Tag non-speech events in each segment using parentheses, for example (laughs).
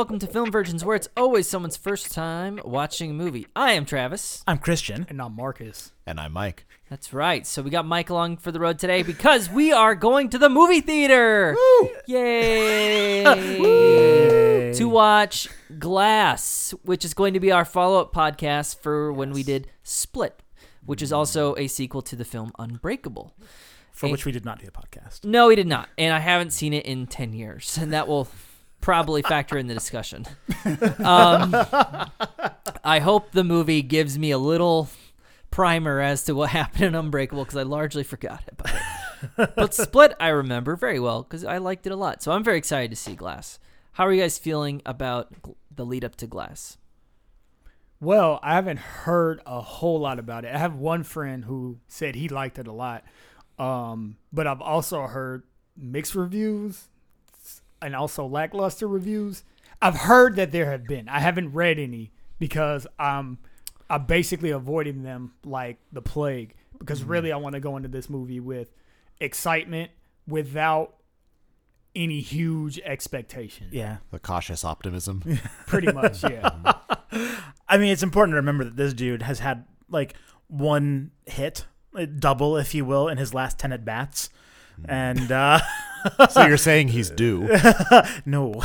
welcome to Film Virgins, where it's always someone's first time watching a movie. I am Travis. I'm Christian. And I'm Marcus. And I'm Mike. That's right. So we got Mike along for the road today because we are going to the movie theater. Woo! Yay! (laughs) Woo! to watch Glass, which is going to be our follow-up podcast for when we did Split, which is also a sequel to the film Unbreakable. For Hey. which we did not do a podcast. No, we did not, and I haven't seen it in ten years, and that will probably factor in the discussion. Um, I hope the movie gives me a little primer as to what happened in Unbreakable because I largely forgot about it. but Split, I remember very well because I liked it a lot. So I'm very excited to see Glass. How are you guys feeling about the lead up to Glass? Well, I haven't heard a whole lot about it. I have one friend who said he liked it a lot. Um, but I've also heard mixed reviews and also lackluster reviews. I've heard that there have been. I haven't read any because I'm I'm basically avoiding them like the plague because really I want to go into this movie with excitement without any huge expectation. Yeah. The cautious optimism. (laughs) Pretty much, yeah. (laughs) I mean, it's important to remember that this dude has had like one hit, a double, if you will, in his last 10 at bats. And uh, (laughs) (laughs) so you're saying he's due. (laughs) no, (laughs)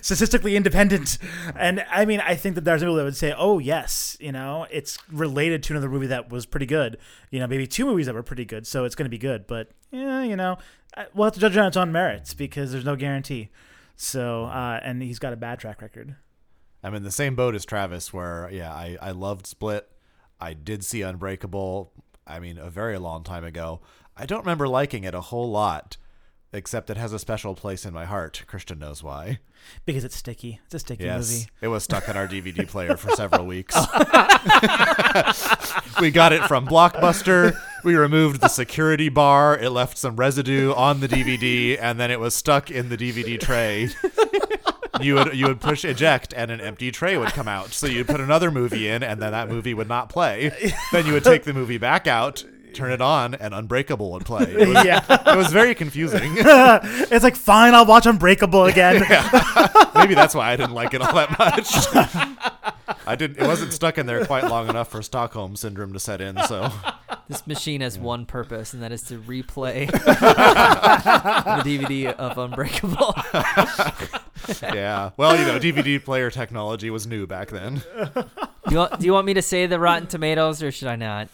statistically independent. And I mean, I think that there's people that would say, oh, yes, you know, it's related to another movie that was pretty good. You know, maybe two movies that were pretty good. So it's going to be good. But, yeah, you know, we'll have to judge it on its own merits because there's no guarantee. So, uh, and he's got a bad track record. I'm in the same boat as Travis, where yeah, I I loved Split. I did see Unbreakable. I mean, a very long time ago. I don't remember liking it a whole lot, except it has a special place in my heart. Christian knows why. Because it's sticky. It's a sticky Yes, movie. it was stuck in our (laughs) DVD player for several weeks. (laughs) we got it from Blockbuster. We removed the security bar. It left some residue on the DVD, and then it was stuck in the DVD tray. You would you would push eject, and an empty tray would come out. So you'd put another movie in, and then that movie would not play. Then you would take the movie back out, turn it on, and Unbreakable would play. It was, (laughs) Yeah. it was very confusing. (laughs) it's like, fine, I'll watch Unbreakable (laughs) again. Maybe that's why I didn't like it all that much. I didn't. It wasn't stuck in there quite long enough for Stockholm syndrome to set in. So This machine has one purpose, and that is to replay the DVD of Unbreakable. yeah. Well, you know, DVD player technology was new back then. Do you, want, do you want me to say the Rotten Tomatoes, or should I not?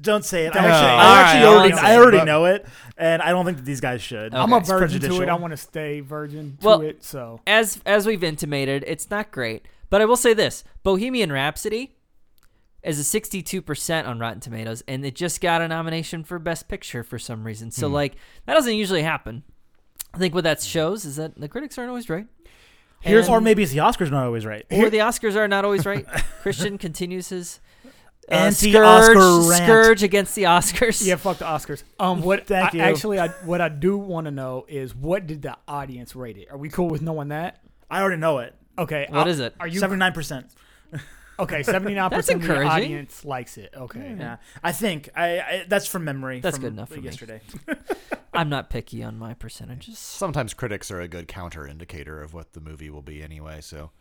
Don't say it. I Don't actually, say it. I, All actually right, I already, won't I say it, already but- know it, and I don't think that these guys should. Okay. I'm a It's virgin to it. prejudicial. I want to stay virgin to Well- it. So as as we've intimated, it's not great. But I will say this: Bohemian Rhapsody is a 62% on Rotten Tomatoes, and it just got a nomination for Best Picture for some reason. So hmm. like that doesn't usually happen. I think what that shows is that the critics aren't always right. Here's, And- or maybe it's the Oscars not always right. or the Oscars are not always right. (laughs) Christian continues his uh, Anti-Oscar scourge, rant. scourge against the Oscars. yeah, fuck the Oscars. Um, what? Thank I- you. Actually, I, what I do want to know is what did the audience rate it? Are we cool with knowing that? I already know it. Okay. What uh, is it? Are you Seventy nine percent. (laughs) okay? Seventy nine That's percent of the encouraging. audience likes it. Okay. Yeah, I think I, I that's from memory. That's from good enough for me. yesterday. (laughs) I'm not picky on my percentages. Sometimes critics are a good counter indicator of what the movie will be anyway. So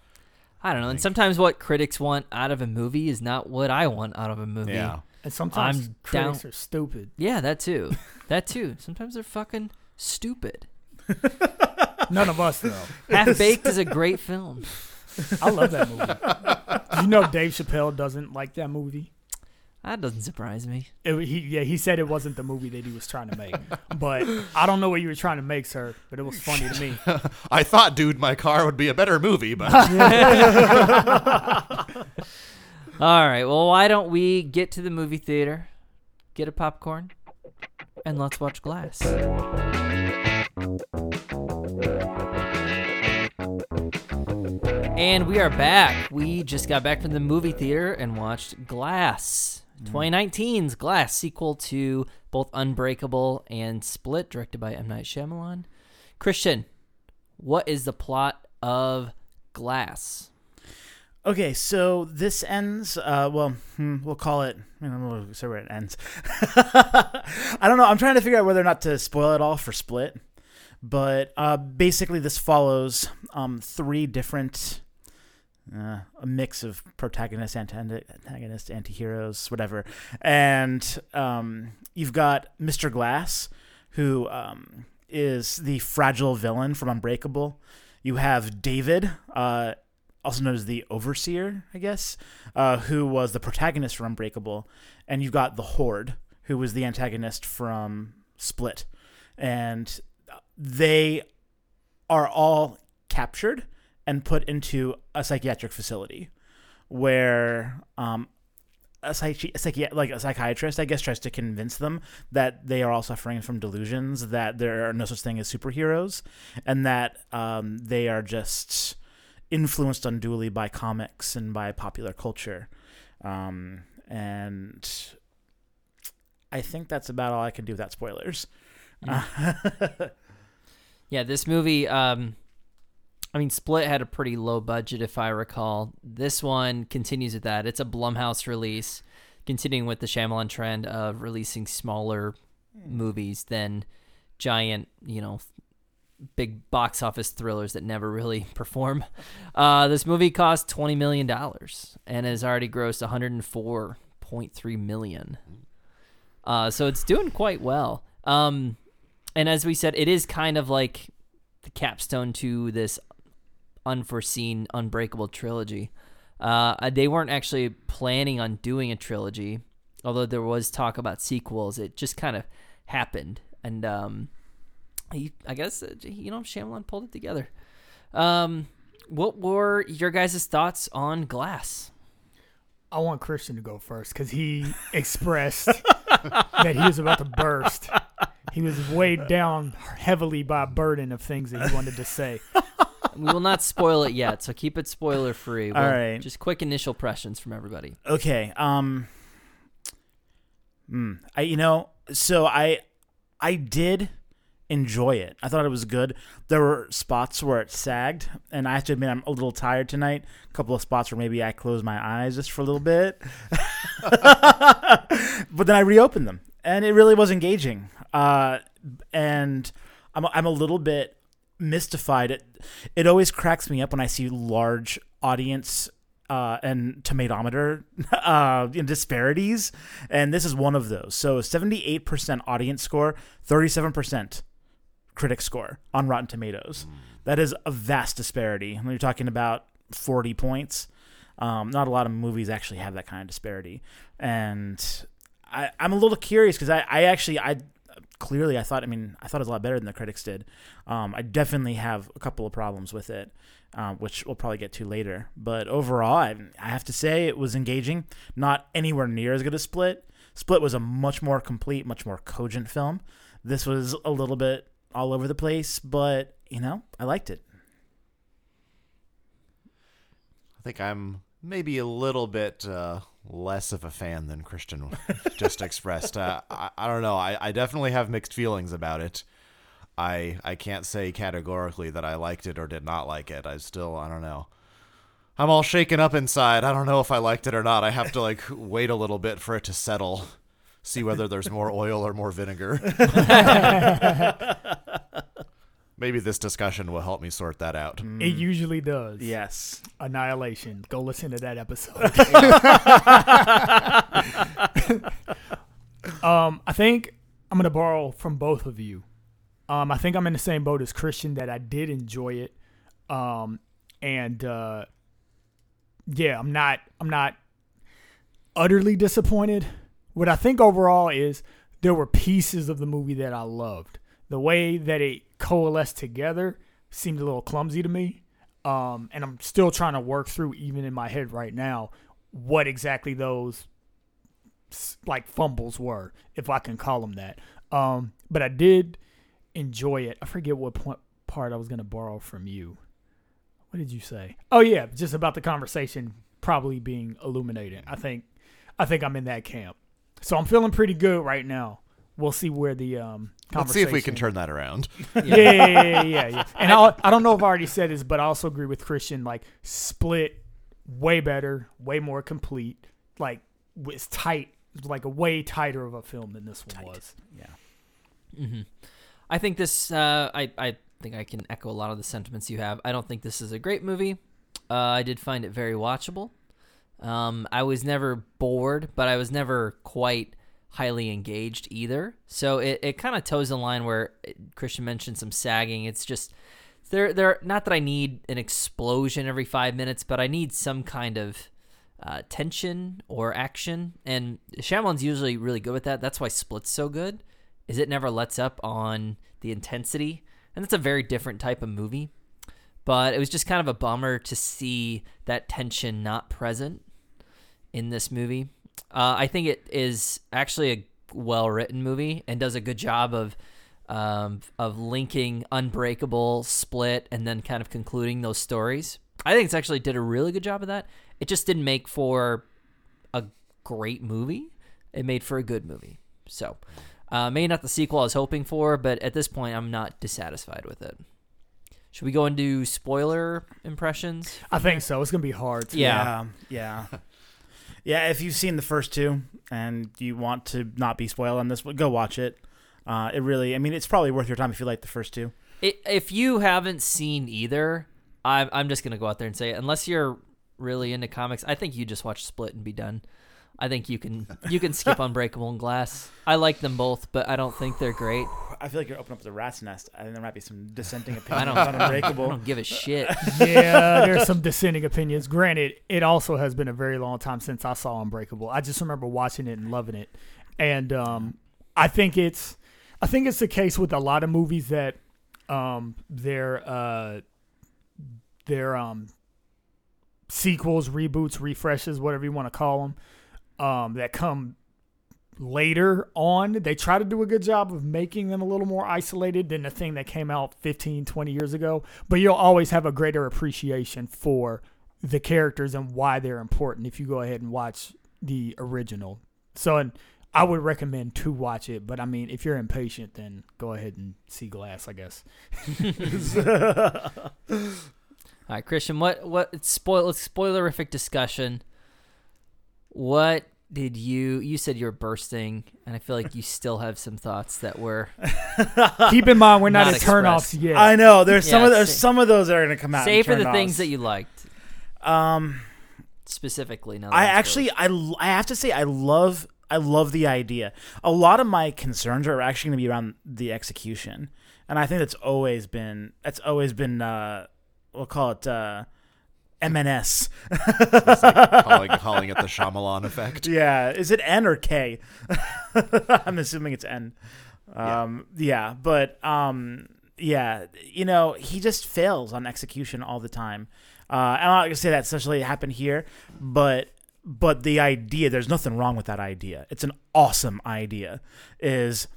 I don't know. And sometimes what critics want out of a movie is not what I want out of a movie. yeah. And sometimes I'm critics down- are stupid. Yeah, that too. that too. Sometimes they're fucking stupid. (laughs) None of us though. Half Baked is a great film. I love that movie. You know Dave Chappelle doesn't like that movie? That doesn't surprise me. It, he yeah he said it wasn't the movie that he was trying to make, but I don't know what you were trying to make, sir. But it was funny to me. (laughs) I thought, dude, my car would be a better movie, but (laughs) All right. Well, why don't we get to the movie theater, get a popcorn, and let's watch Glass. And we are back. We just got back from the movie theater and watched Glass. 2019's Glass sequel to both Unbreakable and Split, directed by M Night Shyamalan. Christian, what is the plot of Glass? Okay, so this ends. Uh, well, hmm, we'll call it. I don't know so where it ends. (laughs) I don't know. I'm trying to figure out whether or not to spoil it all for Split, but uh, basically, this follows um, three different. Uh, a mix of protagonists, antagonists, anti-heroes, whatever, and um, you've got Mr. Glass, who um, is the fragile villain from Unbreakable. You have David, uh, also known as the Overseer, I guess, uh, who was the protagonist from Unbreakable, and you've got the Horde, who was the antagonist from Split, and they are all captured and put into a psychiatric facility where um, a, psychi- a psychi- like a psychiatrist, I guess, tries to convince them that they are all suffering from delusions, that there are no such thing as superheroes, and that um, they are just influenced unduly by comics and by popular culture. Um, and I think that's about all I can do without spoilers. Yeah, (laughs) this movie. Um, I mean, Split had a pretty low budget, if I recall. This one continues with that. It's a Blumhouse release, continuing with the Shyamalan trend of releasing smaller movies than giant, you know, big box office thrillers that never really (laughs) perform. Uh, this movie cost twenty million dollars and has already grossed one hundred and four point three million. Uh, so it's doing quite well. Um, and as we said, it is kind of like the capstone to this unforeseen, unbreakable trilogy. Uh, they weren't actually planning on doing a trilogy, although there was talk about sequels. It just kind of happened, and um, he, I guess uh, you know Shyamalan pulled it together. Um, what were your guys' thoughts on Glass? I want Christian to go first because he (laughs) expressed that he was about to burst. He was weighed down heavily by a burden of things that he wanted to say. We will not spoil it yet, so keep it spoiler free. All right. just quick initial impressions from everybody. Okay. Um. Hmm. I you know so I I did enjoy it. I thought it was good. There were spots where it sagged, and I have to admit I'm a little tired tonight. A couple of spots where maybe I closed my eyes just for a little bit, (laughs) but then I reopened them, and it really was engaging. Uh, and I'm I'm a little bit mystified. It it always cracks me up when I see large audience uh, and tomatometer (laughs) uh, disparities, and this is one of those. So, seventy-eight percent audience score, thirty-seven percent critic score on Rotten Tomatoes. That is a vast disparity. When you're talking about forty points, um, not a lot of movies actually have that kind of disparity, and I, I'm a little curious because I, I actually I clearly I thought I mean I thought it was a lot better than the critics did. Um, I definitely have a couple of problems with it, um, which we'll probably get to later. But overall, I, I have to say it was engaging. Not anywhere near as good as Split. Split was a much more complete, much more cogent film. This was a little bit all over the place, but you know I liked it. I think I'm maybe a little bit uh, less of a fan than Christian (laughs) just expressed. Uh, I, I don't know. I, I definitely have mixed feelings about it. I I can't say categorically that I liked it or did not like it. I still I don't know. I'm all shaken up inside. I don't know if I liked it or not. I have to like wait a little bit for it to settle. See whether there's more oil or more vinegar. (laughs) (laughs) Maybe this discussion will help me sort that out. It usually does. Yes. Annihilation. Go listen to that episode. (laughs) (laughs) um, I think I'm gonna borrow from both of you. Um, I think I'm in the same boat as Christian that I did enjoy it. Um, and uh, yeah, I'm not I'm not utterly disappointed. What I think overall is there were pieces of the movie that I loved. The way that it coalesced together seemed a little clumsy to me. Um, and I'm still trying to work through, even in my head right now, what exactly those like fumbles were, if I can call them that. Um, but I did enjoy it. I forget what point, part I was going to borrow from you. What did you say? Oh yeah, just about the conversation probably being illuminated. I think I think I'm in that camp. So I'm feeling pretty good right now. We'll see where the um. Let's see if we can turn that around. (laughs) yeah, yeah, yeah, yeah, yeah, yeah. And I, I don't know if I already said this, but I also agree with Christian. Like, Split, way better, way more complete. Like, it's tight. Like a way tighter of a film than this one was. Yeah. Mm-hmm. I think this. Uh, I I think I can echo a lot of the sentiments you have. I don't think this is a great movie. Uh, I did find it very watchable. Um, I was never bored, but I was never quite highly engaged either. So it, it kind of toes the line where uh, Christian mentioned some sagging. It's just there there not that I need an explosion every five minutes, but I need some kind of uh, tension or action. And Shyamalan's usually really good with that. That's why Split's so good. Is it never lets up on the intensity, and that's a very different type of movie. But it was just kind of a bummer to see that tension not present in this movie. Uh, I think it is actually a well written movie and does a good job of um, of linking Unbreakable, Split, and then kind of concluding those stories. I think it's actually did a really good job of that. It just didn't make for a great movie. It made for a good movie. So, uh, maybe not the sequel I was hoping for, but at this point, I'm not dissatisfied with it. Should we go into spoiler impressions? I think so. It's gonna be hard. To, Yeah. yeah, yeah. (laughs) Yeah, If you've seen the first two and you want to not be spoiled on this, one, go watch it. Uh, it really, I mean, it's probably worth your time if you like the first two. I if you haven't seen either, I'm I'm just gonna go out there and say it. Unless you're really into comics, I think you just watch Split and be done. I think you can you can skip (laughs) Unbreakable and Glass. I like them both, but I don't think they're great. I feel like you're opening up the rat's nest. I think there might be some dissenting opinions (laughs) I opinions don't, on (laughs) I Unbreakable. don't give a shit. (laughs) yeah, there's some dissenting opinions. Granted, it also has been a very long time since I saw Unbreakable. I just remember watching it and loving it, and um, I think it's, I think it's the case with a lot of movies that, um, their uh, their um, sequels, reboots, refreshes, whatever you want to call them, um, that come later on they try to do a good job of making them a little more isolated than the thing that came out 15 20 years ago but you'll always have a greater appreciation for the characters and why they're important if you go ahead and watch the original so and i would recommend to watch it but i mean if you're impatient then go ahead and see glass i guess (laughs) All right, Christian, what what spoil spoilerific discussion? What did you you said you were bursting, and I feel like you still have some thoughts that were (laughs) keep in mind we're not, Not at turnoffs expressed. yet I know there's some of those sa- some of those that are going to come out. save for the things that you liked Um, specifically. Now that I I'm actually, I, l- I have to say, I love, I love the idea. A lot of my concerns are actually going to be around the execution, and I think that's always been, that's always been, uh, we'll call it, uh, MNS. It's like (laughs) calling, calling it the Shyamalan effect. Yeah, is it N or K? (laughs) I'm assuming it's N. Um, yeah. but um, yeah, you know, he just fails on execution all the time. Uh, I'm not gonna say that essentially happened here, but but the idea, there's nothing wrong with that idea. It's an awesome idea. Is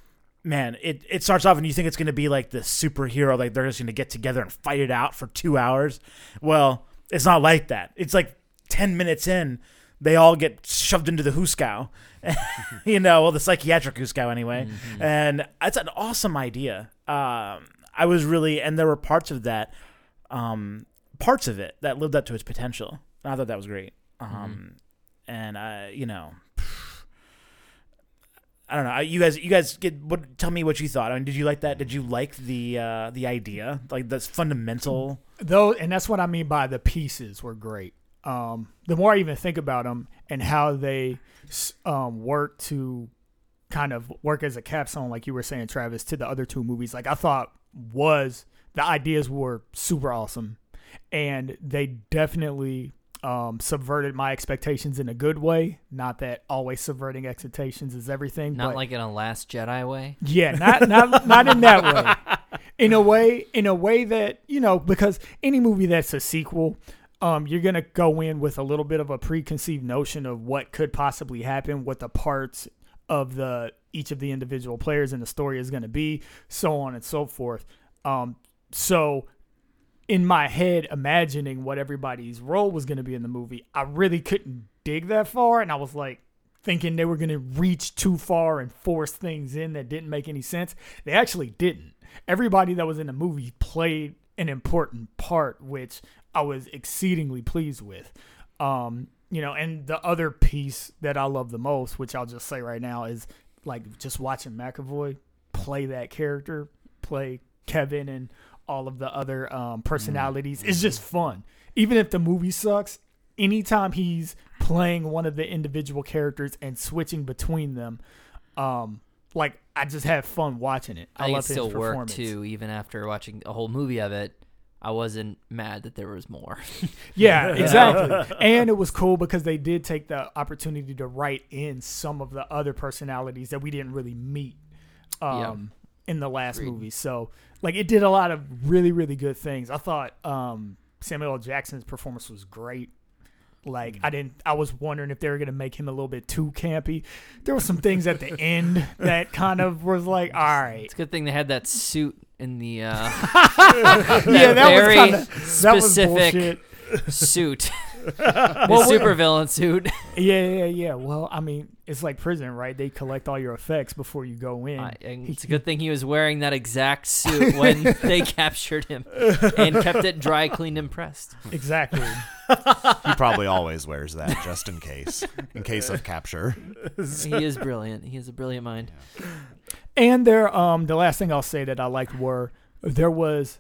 man, it, it starts off and you think it's gonna be like the superhero, like they're just gonna get together and fight it out for two hours. Well, it's not like that. It's like ten minutes in, they all get shoved into the Huskow. (laughs) you know, well, the psychiatric Huskow anyway. And that's an awesome idea. Um, I was really, and there were parts of that, um, parts of it that lived up to its potential. I thought that was great. Um, and uh, you know, (sighs) I don't know. You guys, you guys get what? Tell me what you thought. I mean, did you like that? Did you like the uh, the idea? Like that's fundamental. Though and that's what i mean by the pieces were great um the more i even think about them and how they um work to kind of work as a capstone like you were saying travis to the other two movies like i thought was the ideas were super awesome and they definitely um, subverted my expectations in a good way. Not that always subverting expectations is everything. Not but like in a Last Jedi way. yeah, not not not in that way. (laughs) In a way, in a way that you know, because any movie that's a sequel, um, you're gonna go in with a little bit of a preconceived notion of what could possibly happen, what the parts of the each of the individual players in the story is gonna be, so on and so forth. Um, so in my head, imagining what everybody's role was gonna be in the movie, I really couldn't dig that far, and I was like, thinking they were going to reach too far and force things in that didn't make any sense. They actually didn't. Everybody that was in the movie played an important part, which I was exceedingly pleased with. Um, you know, and the other piece that I love the most, which I'll just say right now, is like just watching McAvoy play that character, play Kevin and all of the other um, personalities. It's just fun. Even if the movie sucks, anytime he's playing one of the individual characters and switching between them, um, like I just have fun watching it. I, I love it his still worked performance. too, even after watching a whole movie of it. I wasn't mad that there was more. (laughs) Yeah, (laughs) exactly. and it was cool because they did take the opportunity to write in some of the other personalities that we didn't really meet um, in the last Agreed. movie. So, like, it did a lot of really, really good things. I thought um, Samuel L. Jackson's performance was great. Like, I didn't. I was wondering if they were gonna make him a little bit too campy. There were some things at the end (laughs) that kind of was like, all right, It's a good thing they had that suit in the uh, (laughs) yeah, that very was kind of that was specific suit, (laughs) the supervillain suit. Yeah, yeah, yeah. Well, I mean, it's like prison, right? They collect all your effects before you go in. And it's a good thing he was wearing that exact suit when they captured him and kept it dry, cleaned, and pressed. exactly. He probably always wears that just in case, in case of capture. He is brilliant. He has a brilliant mind. And there, um, the last thing I'll say that I liked were there was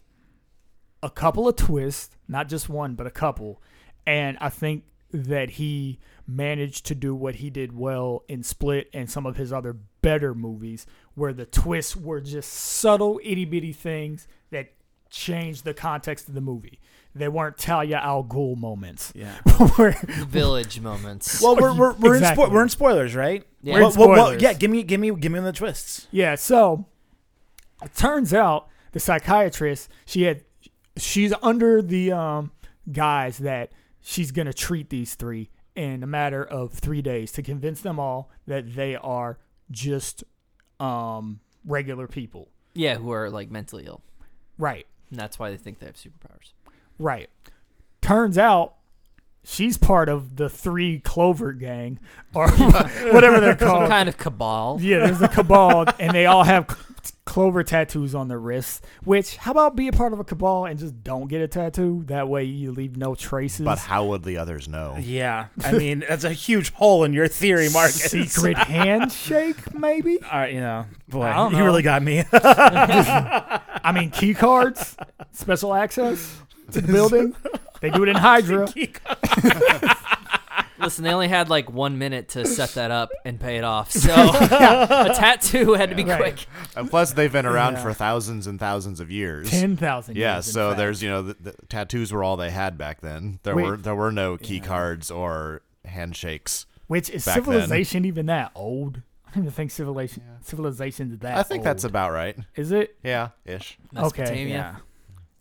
a couple of twists, not just one, but a couple, and I think that he managed to do what he did well in Split and some of his other better movies, where the twists were just subtle, itty bitty things that changed the context of the movie. They weren't Talia al Ghul moments. Yeah. (laughs) Where- Village moments. Well, we're we're, we're, Exactly. in spo- we're in spoilers, right? Yeah. We're in Well, well, well, yeah. Give me give me give me the twists. Yeah, so it turns out the psychiatrist, she had she's under the um guise that she's gonna treat these three in a matter of three days to convince them all that they are just um regular people. yeah, who are like mentally ill. Right. And that's why they think they have superpowers. Right. Turns out she's part of the three Clover gang or (laughs) whatever they're called. Some called. kind of cabal. Yeah, there's a cabal, and they all have clover tattoos on their wrists. Which, how about be a part of a cabal and just don't get a tattoo? That way, you leave no traces. But how would the others know? Yeah. I mean, that's a huge hole in your theory, (laughs) Mark. secret (laughs) handshake, maybe. All right, you know, boy, I don't you really got me. I mean, key cards, special access to the building. (laughs) They do it in Hydra. (laughs) Listen, they only had like one minute to set that up and pay it off. So (laughs) a tattoo had to be Right. quick. And plus, they've been around Yeah. for thousands and thousands of years. Ten thousand. Yeah, so there's you know the, the tattoos were all they had back then. There Wait. were there were no key cards or handshakes. which is back then. civilization even that old? I don't even think civilization civilization's that. I think that's old. about right. Is it? Yeah, ish. Mesopotamia.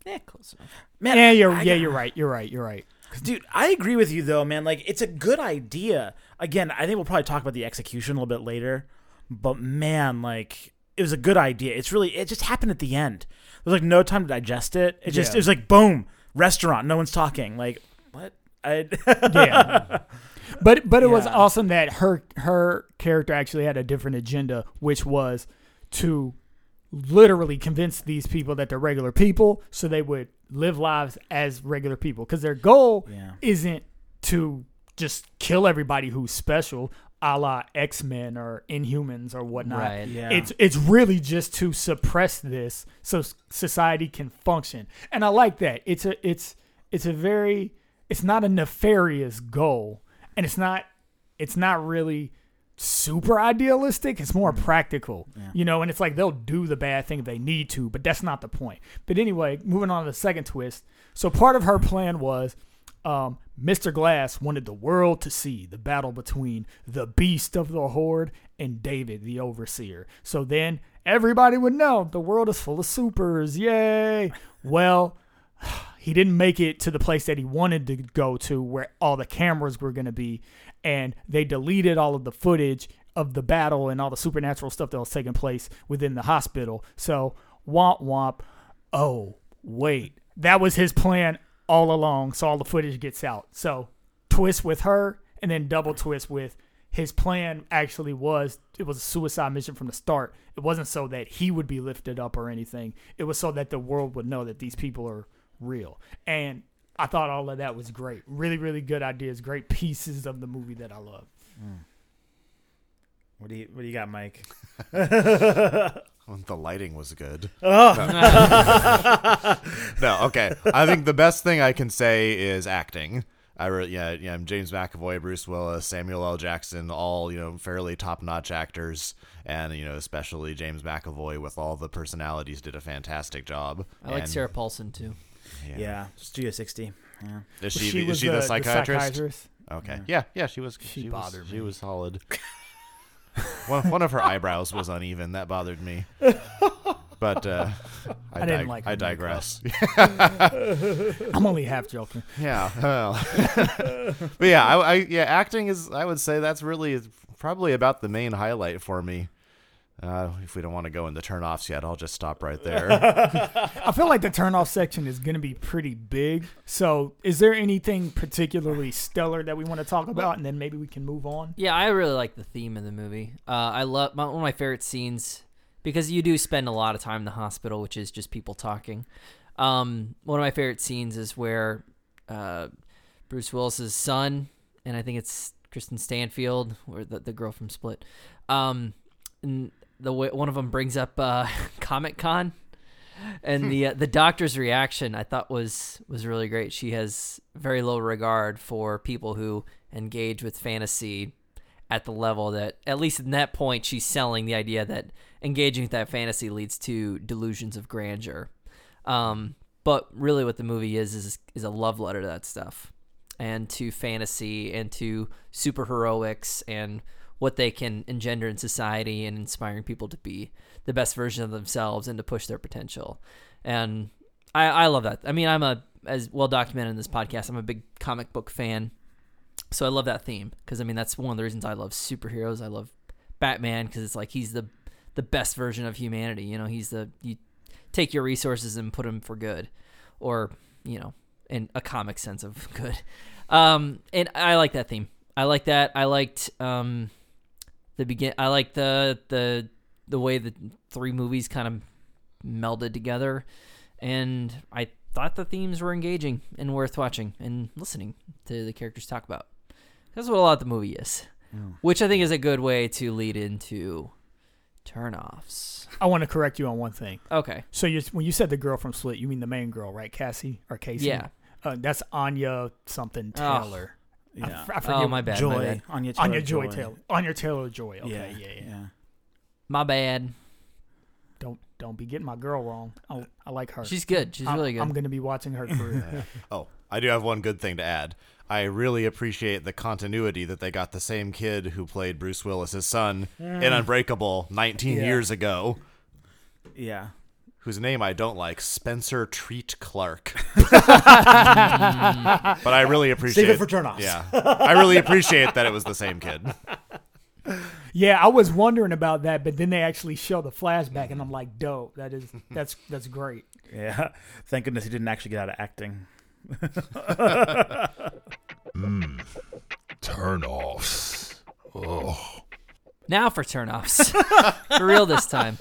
Yeah, close enough. Man, yeah, you're I yeah, got- you're right. You're right. You're right. Dude, I agree with you though, man. Like, it's a good idea. Again, I think we'll probably talk about the execution a little bit later. But man, like, it was a good idea. It's really, it just happened at the end. There was like no time to digest it. It just, Yeah. it was like boom, restaurant, no one's talking. Like, what? I, (laughs) Yeah. But but it was awesome that her her character actually had a different agenda, which was to literally convince these people that they're regular people, so they would live lives as regular people. Because their goal Yeah. isn't to just kill everybody who's special, a la X Men or Inhumans or whatnot. Right. Yeah. It's it's really just to suppress this so society can function, and I like that. It's a it's it's a very it's not a nefarious goal, and it's not it's not really super idealistic. It's more practical, you know. And it's like they'll do the bad thing if they need to, but that's not the point. But anyway, moving on to the second twist. So part of her plan was um, Mr. Glass wanted the world to see the battle between the beast of the horde and David, the overseer. So then everybody would know the world is full of supers. Yay! Well, (sighs) he didn't make it to the place that he wanted to go to where all the cameras were going to be. And they deleted all of the footage of the battle and all the supernatural stuff that was taking place within the hospital. So, womp womp. Oh, wait. That was his plan all along. So all the footage gets out. So twist with her and then double twist with his plan actually was it was a suicide mission from the start. It wasn't so that he would be lifted up or anything. It was so that the world would know that these people are real. And I thought all of that was great. Really, really good ideas, great pieces of the movie that I love. What do you What do you got, Mike? (laughs) The lighting was good. (laughs) Oh, (laughs) No, okay. I think the best thing I can say is acting. I re- yeah, yeah, James McAvoy, Bruce Willis, Samuel L. Jackson, all you know, fairly top-notch actors, and you know, especially James McAvoy with all the personalities did a fantastic job. I like And- Sarah Paulson too. Yeah, Studio 60. Yeah. Is But she, the, is she the, psychiatrist? Okay. Yeah, yeah, she was. She She, bothered was, She me. was solid. (laughs) one, one of her eyebrows was uneven. That bothered me. (laughs) But uh, I, I didn't dig- like I makeup. digress. (laughs) I'm only half joking. yeah. Well. but yeah, I, I yeah, acting is. I would say that's really probably about the main highlight for me. Uh, if we don't want to go into turnoffs yet, I'll just stop right there. (laughs) I feel like the turnoff section is going to be pretty big. So, is there anything particularly stellar that we want to talk about, and then maybe we can move on? Yeah, I really like the theme of the movie. Uh, I love my, one of my favorite scenes because you do spend a lot of time in the hospital, which is just people talking. Um, one of my favorite scenes is where uh, Bruce Willis's son, and I think it's Kristen Stanfield, or the, the girl from Split. Um, and the way, one of them brings up uh, (laughs) Comic Con, and the uh, the doctor's reaction I thought was was really great. She has very low regard for people who engage with fantasy at the level that at least in that point she's selling the idea that engaging with that fantasy leads to delusions of grandeur. Um, but really, what the movie is is is a love letter to that stuff, and to fantasy, and to superheroics, and what they can engender in society, and inspiring people to be the best version of themselves and to push their potential. And I, I love that. I mean, I'm a as well documented in this podcast. I'm a big comic book fan, so I love that theme because I mean that's one of the reasons I love superheroes. I love Batman because it's like he's the the best version of humanity. You know, he's the you take your resources and put them for good, or you know, in a comic sense of (laughs) good. Um, and I like that theme. I like that. I liked um, the begin. I like the the the way the three movies kind of melded together, and I thought the themes were engaging and worth watching and listening to the characters talk about. That's what a lot of the movie is, which I think is a good way to lead into turnoffs. I want to correct you on one thing. Okay. So, you when you said the girl from Split, you mean the main girl, right? Cassie or Casey? Yeah. Uh, that's Anya something Oh. Taylor. I Yeah. f- I, forget. Oh my bad. My Joy. bad. Anya Taylor. Anya Joy Taylor. Anya Taylor Joy. Okay. Yeah. Yeah. Yeah. Yeah. My bad. Don't don't be getting my girl wrong. I, I like her. She's good. She's I'm, really good. I'm gonna be watching her for. (laughs) Oh, I do have one good thing to add. I really appreciate the continuity that they got the same kid who played Bruce Willis's son in mm. Unbreakable 19 Yeah. years ago, Yeah. Whose name I don't like, Spencer Treat Clark. (laughs) but I really appreciate Save it for turnoffs. Yeah, I really appreciate that it was the same kid. yeah, I was wondering about that, but then they actually show the flashback, and I'm like, dope. That is that's that's great. Yeah. Thank goodness he didn't actually get out of acting. Hmm. Turnoffs. Oh. now for turnoffs. (laughs) for real this time.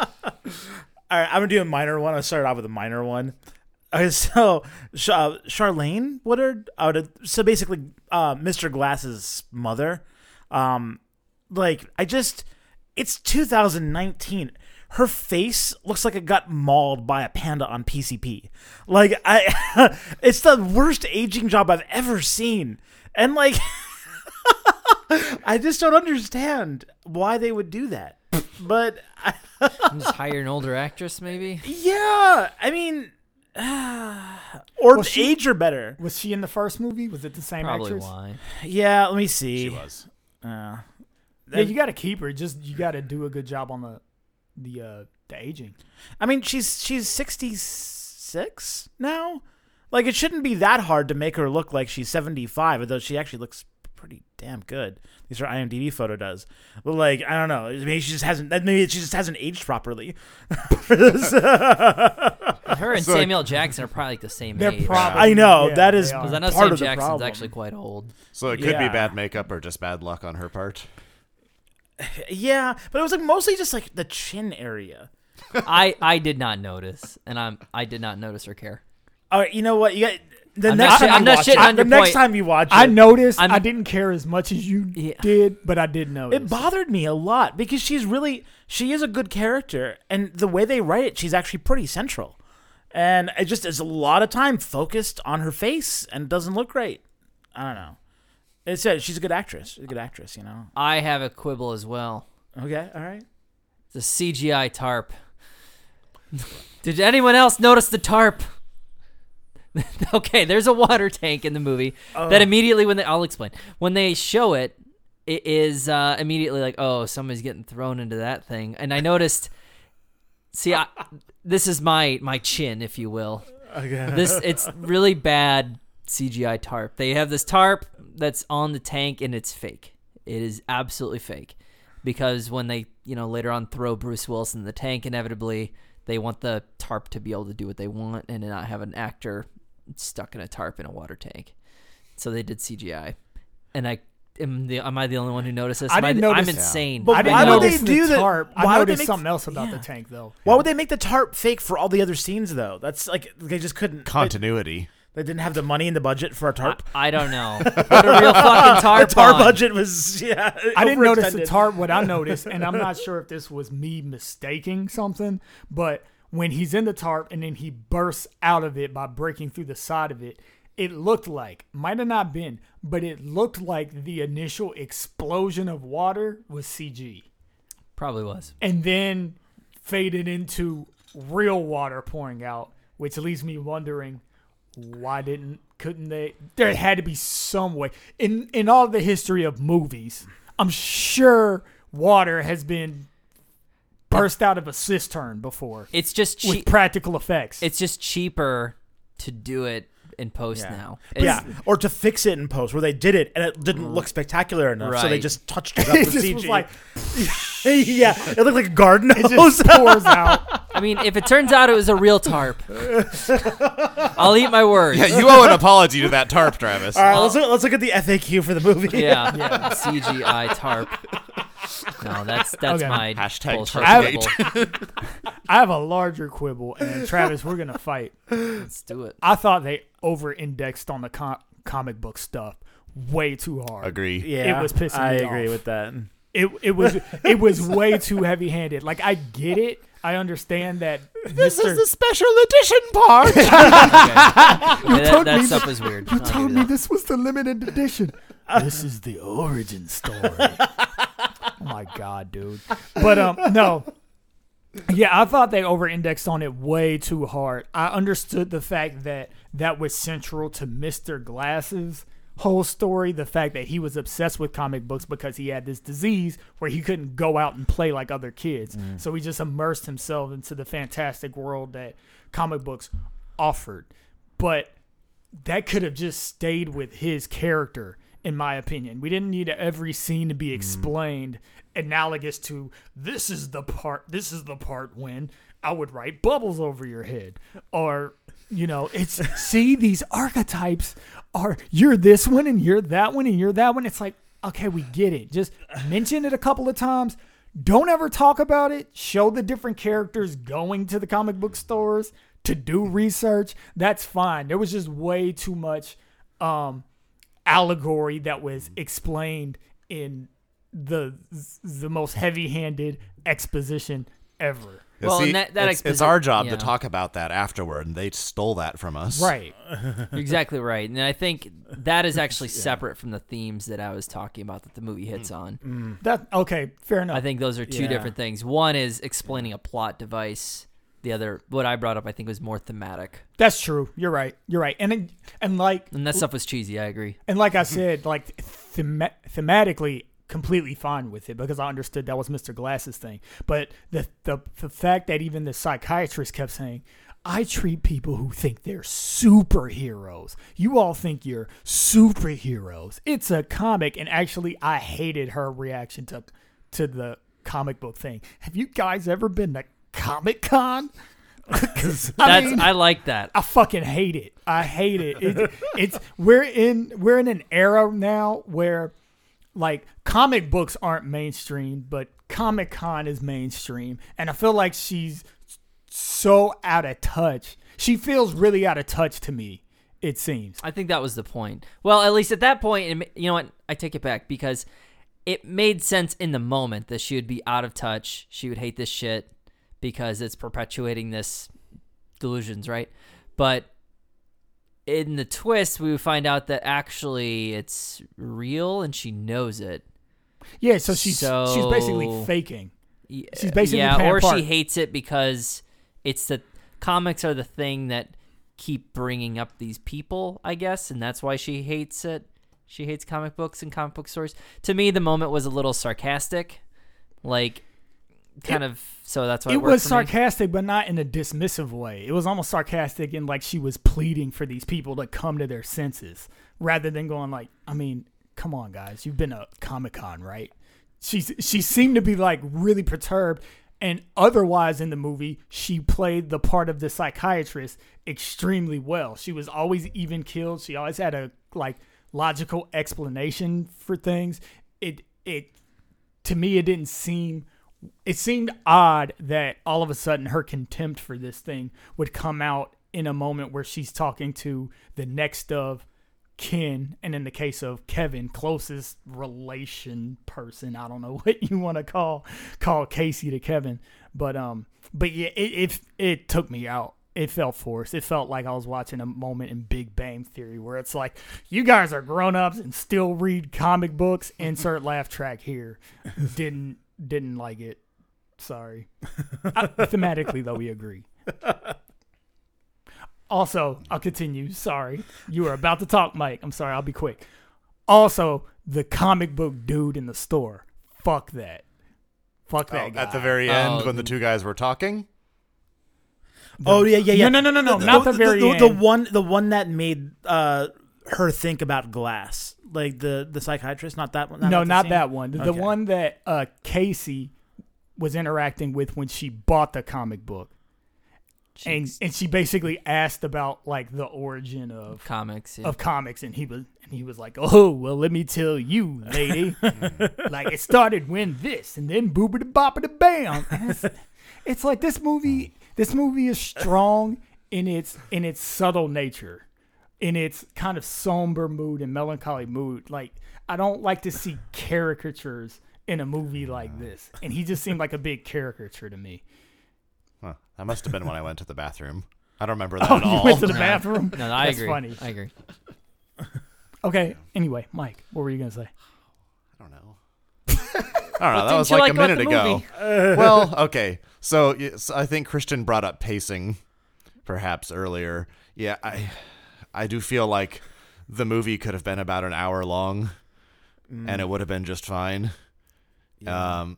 All right, I'm gonna do a minor one. I'll start off with a minor one. Okay, (laughs) so uh, Charlayne Woodard, uh, so basically, uh, Mr. Glass's mother. Um, like I just, it's 2019. Her face looks like it got mauled by a panda on PCP. Like I, (laughs) it's the worst aging job I've ever seen, and like, (laughs) I just don't understand why they would do that. But I, (laughs) Just hire an older actress, maybe. yeah, I mean, (sighs) or Well, she- age her better. Was she in the first movie? Was it the same Probably actress? why. Yeah, let me see. She was. Uh, Yeah, you got to keep her. Just you got to do a good job on the the uh the aging. I mean, she's she's sixty six now. Like, it shouldn't be that hard to make her look like she's seventy five, although she actually looks pretty damn good. These are IMDb photo does. But like, I don't know. Maybe she just hasn't. Maybe she just hasn't aged properly. (laughs) Her and So- Samuel Jackson are probably like the same They're age. probably. I know yeah, that is. Because I know part Sam of Jackson's problem. actually quite old. So it could be bad makeup or just bad luck on her part. (sighs) Yeah, but it was like mostly just like the chin area. I I did not notice, and I'm I did not notice or care. All right, you know what? You got the I'm next not time I'm you not watch shitting it. on the your next point. time you watch it, I noticed. I'm- I didn't care as much as you Yeah. did, but I did notice. It bothered me a lot because she's really she is a good character, and the way they write it, she's actually pretty central. And it just is a lot of time focused on her face, and it doesn't look great. I don't know. It said uh, she's a good actress. She's a good actress, you know. I have a quibble as well. Okay, all right. The CGI tarp. (laughs) Did anyone else notice the tarp? (laughs) okay, there's a water tank in the movie that immediately when they I'll explain. When they show it, it is uh, immediately like, oh, somebody's getting thrown into that thing. And I noticed See, I, (laughs) this is my my chin, if you will. Okay. This (laughs) it's really bad CGI tarp. They have this tarp that's on the tank and it's fake. It is absolutely fake because when they, you know, later on throw Bruce Willis in the tank, inevitably they want the tarp to be able to do what they want and not have an actor stuck in a tarp in a water tank. So they did CGI, and I am the am I the only one who noticed this? I Am didn't the- I'm notice- insane. But I didn't why would notice they the do the- tarp. why would they noticed make- something else about the yeah. tank though. Why would they make the tarp fake for all the other scenes though? That's like they just couldn't. They, Continuity. they didn't have the money in the budget for a tarp. I, I don't know. (laughs) Put a real fucking tarp the tarp on. budget was yeah. I didn't notice the overextended. tarp. What I noticed, and I'm not sure if this was me mistaking something, but when he's in the tarp and then he bursts out of it by breaking through the side of it, it looked like might have not been, but it looked like the initial explosion of water was CG, Probably was. and then faded into real water pouring out, which leaves me wondering why didn't couldn't they there had to be some way in in all the history of movies i'm sure water has been burst out of a cistern before It's just with practical effects It's just cheaper to do it in post Yeah. now. Yeah, or to fix it in post where they did it and it didn't mm. look spectacular enough, so they Right. just touched it (laughs) up it with just CG. was like (laughs) yeah, it looked like a garden it hose. just pours (laughs) out I mean, if it turns out it was a real tarp, I'll eat my words. Yeah, you owe an apology to that tarp, Travis. All right, let's look, let's look at the FAQ for the movie. Yeah, (laughs) CGI tarp. No, that's that's Okay. my Hashtag bullshit Tarpgate. quibble. i have a larger quibble and travis we're gonna fight Let's do it. i thought they over-indexed on the com- comic book stuff way too hard Agree. yeah, It was pissing I me agree off. with that. It it was it was way too heavy handed. Like I get it. I understand that This Mr. is the special edition part. Okay. (laughs) Yeah, told that me stuff is weird. you I'll told me that. this was the limited edition. (laughs) this is the origin story. (laughs) oh my god, dude. But um no. Yeah, I thought they over indexed on it way too hard. I understood the fact that that was central to Mr. Glass's whole story, the fact that he was obsessed with comic books because he had this disease where he couldn't go out and play like other kids. Mm. So he just immersed himself into the fantastic world that comic books offered. But that could have just stayed with his character in my opinion we didn't need every scene to be mm-hmm. explained analogous to this is the part this is the part when i would write bubbles over your head or you know it's see these archetypes are you're this one and you're that one and you're that one it's like okay we get it just mention it a couple of times don't ever talk about it. Show the different characters going to the comic book stores to do research. That's fine. There was just way too much um, allegory that was explained in the the most heavy-handed exposition ever. Yeah, Well, see, and that- that it's, it's our job yeah. to talk about that afterward, and they stole that from us. Right. (laughs) Exactly right, and I think that is actually (laughs) separate from the themes that I was talking about that the movie mm. hits on. Mm. That okay, fair enough. I think those are two Yeah. different things. One is explaining a plot device. The other, what I brought up, I think was more thematic, That's true. You're right. You're right. And it- and like and that stuff was cheesy. I agree. And like I said, like thema- thematically, completely fine with it because I understood that was Mr. Glass's thing. But the, the the fact that even the psychiatrist kept saying, "I treat people who think they're superheroes. You all think you're superheroes. It's a comic." And actually, I hated her reaction to to the comic book thing. Have you guys ever been to Comic Con? (laughs) That's I I, like that. I fucking hate it. I hate it. it. It's we're in we're in an era now where like comic books aren't mainstream, but Comic Con is mainstream, and I feel like she's so out of touch. She feels really out of touch to me. It seems. I think that was the point. Well, at least at that point, you know what? I take it back because it made sense in the moment that she would be out of touch. She would hate this shit because it's perpetuating this delusions, right? But in the twist, we would find out that actually it's real and she knows it. Yeah, so she's she's basically faking. She's basically yeah, or part. she hates it because it's the comics are the thing that keep bringing up these people, I guess, and that's why she hates it. She hates comic books and comic book stories. To me, the moment was a little sarcastic, like kind of. So that's why it, It was sarcastic, but not in a dismissive way. It was almost sarcastic and like she was pleading for these people to come to their senses, rather than going like, I mean, come on, guys, you've been to Comic Con, right? She's she seemed to be like really perturbed, and otherwise in the movie she played the part of the psychiatrist extremely well. She was always even killed. She always had a like logical explanation for things. It it to me it didn't seem it seemed odd that all of a sudden her contempt for this thing would come out in a moment where she's talking to the next of kin and in the case of Kevin closest relation person I don't know (laughs) what you want to call call Casey to Kevin. But um but yeah it, it it took me out. It felt forced. It felt like I was watching a moment in Big Bang Theory where it's like you guys are grown-ups and still read comic books. Insert laugh track here. (laughs) Didn't didn't like it sorry (laughs) I, thematically though we agree also, I'll continue. Sorry. You were about to talk, Mike. I'm sorry. I'll be quick. Also, the comic book dude in the store. Fuck that. Fuck that Oh, guy. at the very end, Oh, when the two guys were talking, Oh yeah, yeah, yeah. No, no, no, no, no, not the very the, end. one, the one that made uh, her think about glass, like the the psychiatrist. Not that one. no, the not that one. The Okay. one that uh, Casey was interacting with when she bought the comic book. And, Jeez. and she basically asked about like the origin of comics. yeah. of comics and he was and he was like oh well let me tell you lady (laughs) like it started when this and then boobity boppity bam And it's, it's like this movie this movie is strong in its in its subtle nature in its kind of somber mood and melancholy mood like i don't like to see caricatures in a movie like this and he just seemed like a big caricature to me huh, that must have been when I went to the bathroom. I don't remember (laughs) that oh at you all. went to the bathroom no, no, I That's agree. funny. I agree. okay anyway mike what were you gonna say I don't know. I don't know. That was like, like a minute ago. (laughs) well, okay. So yes, I think Christian brought up pacing, perhaps earlier. Yeah, I, I do feel like the movie could have been about an hour long, and it would have been just fine. Um,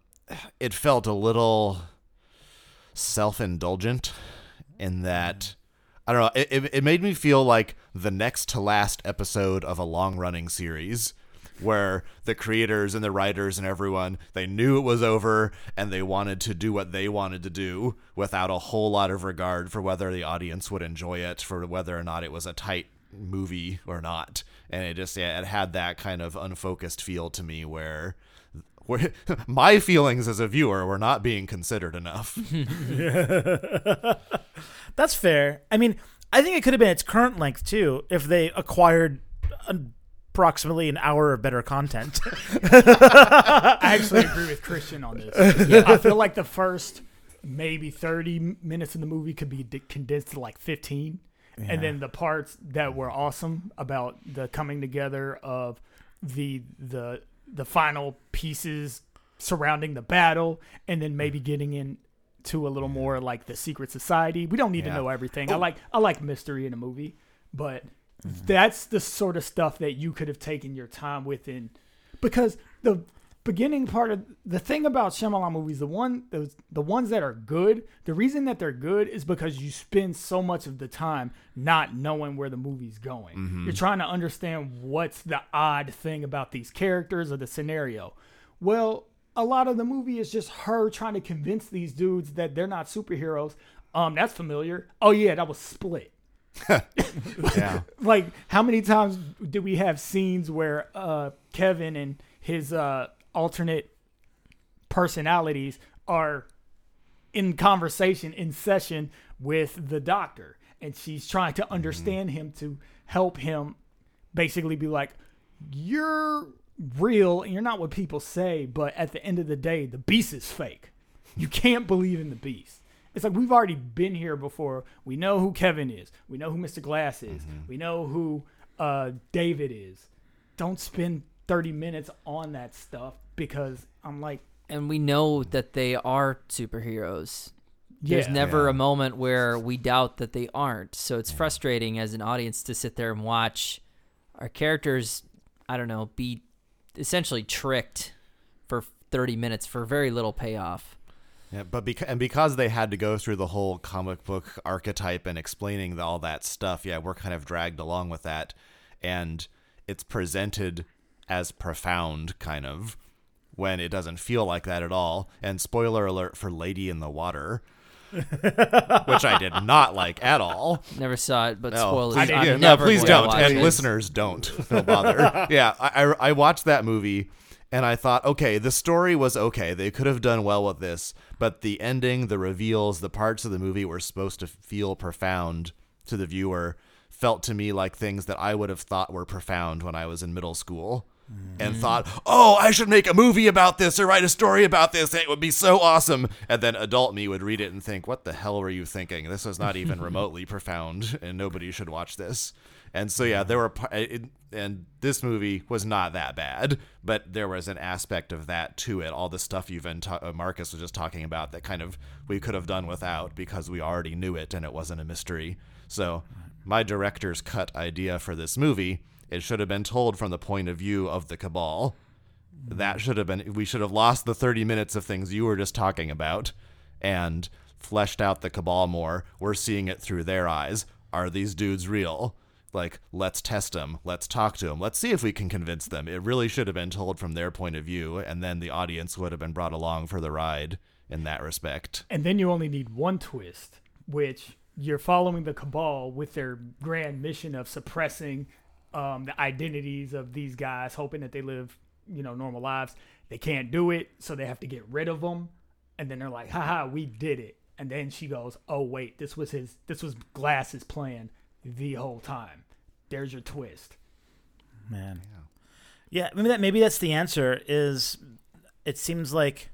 it felt a little self-indulgent in that. I don't know. It, it, it made me feel like the next to last episode of a long running series where the creators and the writers and everyone they knew it was over and they wanted to do what they wanted to do without a whole lot of regard for whether the audience would enjoy it for whether or not it was a tight movie or not and it just yeah, it had that kind of unfocused feel to me where where (laughs) my feelings as a viewer were not being considered enough (laughs) That's fair. I mean, I think it could have been its current length too if they acquired approximately an hour of better content. (laughs) (laughs) I actually agree with Christian on this. I feel like the first maybe 30 minutes of the movie could be di- condensed to like 15. And then the parts that were awesome about the coming together of the the the final pieces surrounding the battle and then maybe getting into a little more like the secret society. We don't need Yeah. to know everything. I oh. like I like mystery in a movie, but that's the sort of stuff that you could have taken your time with in because the beginning part of the thing about Shyamalan movies, the one the, the ones that are good, the reason that they're good is because you spend so much of the time not knowing where the movie's going. You're trying to understand what's the odd thing about these characters or the scenario. Well, a lot of the movie is just her trying to convince these dudes that they're not superheroes. Um, that's familiar. Oh yeah, that was Split (laughs) yeah. (laughs) Like how many times did we have scenes where uh Kevin and his uh, alternate personalities are in conversation in session with the doctor? And she's trying to understand him to help him basically be like you're real and you're not what people say but at the end of the day the beast is fake. You can't believe in the beast it's like we've already been here before we know who kevin is we know who mr glass is we know who uh, david is don't spend 30 minutes on that stuff because i'm like and we know that they are superheroes. There's never Yeah. a moment where we doubt that they aren't. So it's frustrating as an audience to sit there and watch our characters, I don't know, be essentially tricked for 30 minutes for very little payoff. Yeah, but beca- and because they had to go through the whole comic book archetype and explaining the, all that stuff, yeah, we're kind of dragged along with that, and it's presented as profound, kind of, when it doesn't feel like that at all. And spoiler alert for Lady in the Water, (laughs) which I did not like at all. Never saw it, but No, spoilers. please, I'm yeah, no, please don't. And it. listeners, don't. No bother. yeah, I, I, I watched that movie and I thought, okay, the story was okay. They could have done well with this, but the ending, the reveals, the parts of the movie were supposed to feel profound to the viewer, felt to me like things that I would have thought were profound when I was in middle school. And mm. thought, oh, I should make a movie about this or write a story about this. It would be so awesome. And then adult me would read it and think, what the hell were you thinking? This was not even (laughs) remotely profound, and nobody should watch this. And so, yeah, there were, and this movie was not that bad, but there was an aspect of that to it. All the stuff you've been, ta- uh, Marcus was just talking about that kind of we could have done without because we already knew it and it wasn't a mystery. So, my director's cut idea for this movie, it should have been told from the point of view of the cabal. That should have been, we should have lost the 30 minutes of things you were just talking about and fleshed out the cabal more. We're seeing it through their eyes. Are these dudes real? Like, let's test them. Let's talk to them. Let's see if we can convince them. It really should have been told from their point of view, and then the audience would have been brought along for the ride in that respect. And then you only need one twist, which you're following the cabal with their grand mission of suppressing um, the identities of these guys, hoping that they live, you know, normal lives. They can't do it, so they have to get rid of them. And then they're like, haha, we did it. And then she goes, oh, wait, this was his, this was Glass's plan the whole time. There's your twist. man. Yeah, maybe that maybe that's the answer. Is it seems like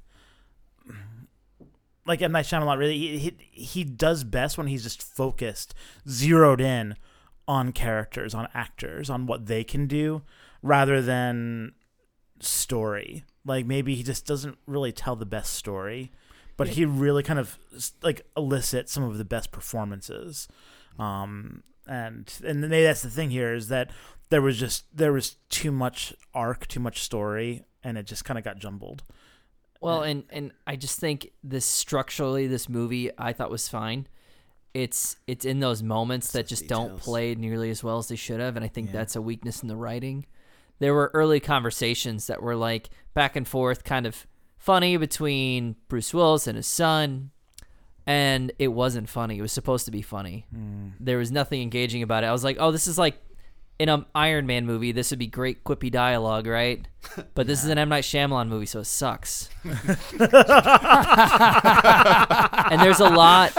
like M Night Shyamalan really he, he he does best when he's just focused, zeroed in on characters, on actors, on what they can do, rather than story. Like maybe he just doesn't really tell the best story, but he really kind of like elicits some of the best performances. Um, and and maybe that's the thing here is that there was just there was too much arc, too much story, and it just kind of got jumbled. Well, and and I just think this structurally, this movie I thought was fine. It's it's in those moments that just don't play nearly as well as they should have, and I think that's a weakness in the writing. There were early conversations that were like back and forth, kind of funny between Bruce Willis and his son, and it wasn't funny. It was supposed to be funny. Mm. There was nothing engaging about it. I was like, oh, this is like in an Iron Man movie. This would be great quippy dialogue, right? (laughs) But this is an M Night Shyamalan movie, so it sucks. (laughs) and there's a lot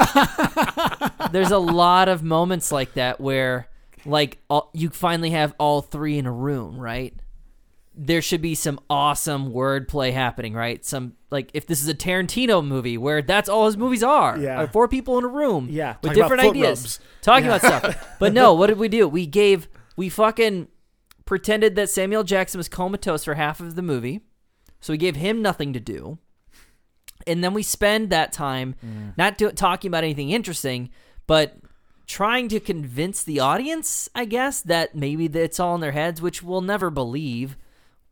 (laughs) there's a lot of moments like that where like all, you finally have all three in a room right there should be some awesome wordplay happening right some like if this is a tarantino movie where that's all his movies are Yeah. four people in a room Yeah, with talking different ideas rubs. talking about stuff (laughs) but no what did we do we gave we fucking pretended that samuel jackson was comatose for half of the movie so we gave him nothing to do and then we spend that time mm. not do, talking about anything interesting, but trying to convince the audience, I guess, that maybe it's all in their heads, which we'll never believe.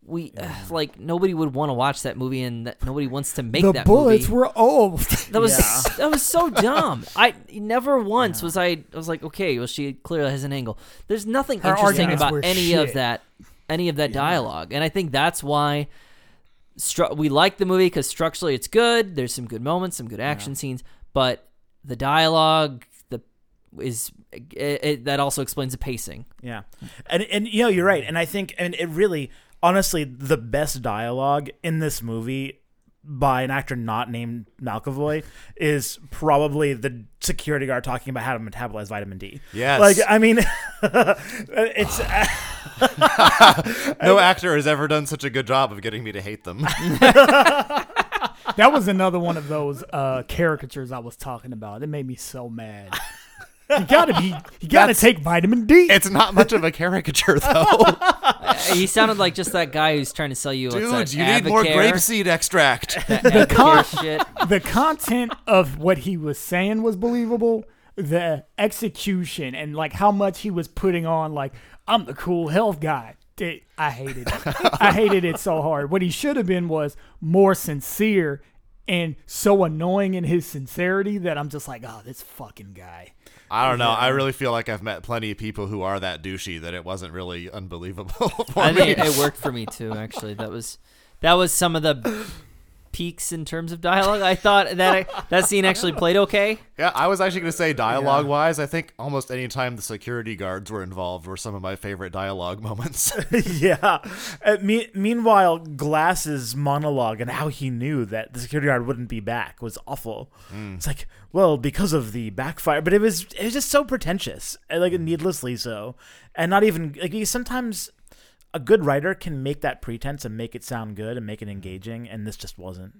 We ugh, like nobody would want to watch that movie, and that nobody wants to make the that bullets movie. were old. (laughs) (laughs) that was Yeah. that was so dumb. (laughs) I never once was I. I was like, okay, well, she clearly has an angle. There's nothing Her interesting about any of that, any of that dialogue, and I think that's why stru- we like the movie because structurally it's good. There's some good moments, some good action scenes, but the dialogue, the is it, it, that also explains the pacing. Yeah, and and you know you're right, and I think and it really honestly, the best dialogue in this movie by an actor not named Malkovich is probably the security guard talking about how to metabolize vitamin D. Yes. Like, I mean, (laughs) it's (laughs) no actor has ever done such a good job of getting me to hate them. That was another one of those uh, caricatures I was talking about. It made me so mad. You gotta be, you gotta That's- take vitamin D. it's not much of a caricature, though. (laughs) He sounded like just that guy who's trying to sell you. what's Dude, that, you need more AdvoCare? grapeseed extract. That AdvoCare shit. the content of what he was saying was believable. The execution and like how much he was putting on, like I'm the cool health guy. It- I hated it. I hated it so hard. What he should have been was more sincere and so annoying in his sincerity that I'm just like, oh, this fucking guy. I don't know. I really feel like I've met plenty of people who are that douchey that it wasn't really unbelievable (laughs) for I me. think it worked for me too. Actually, that was that was some of the peaks in terms of dialogue. I thought that I, that scene actually played okay. Yeah, I was actually going to say dialogue wise, I think almost any time the security guards were involved were some of my favorite dialogue moments. (laughs) yeah. Uh, me- meanwhile, Glass's monologue and how he knew that the security guard wouldn't be back was awful. Hmm. It's like, well, because of the backfire, but it was it was just so pretentious, uh, like hmm. needlessly so, and not even like you sometimes. A good writer can make that pretense and make it sound good and make it mm-hmm. engaging, and this just wasn't.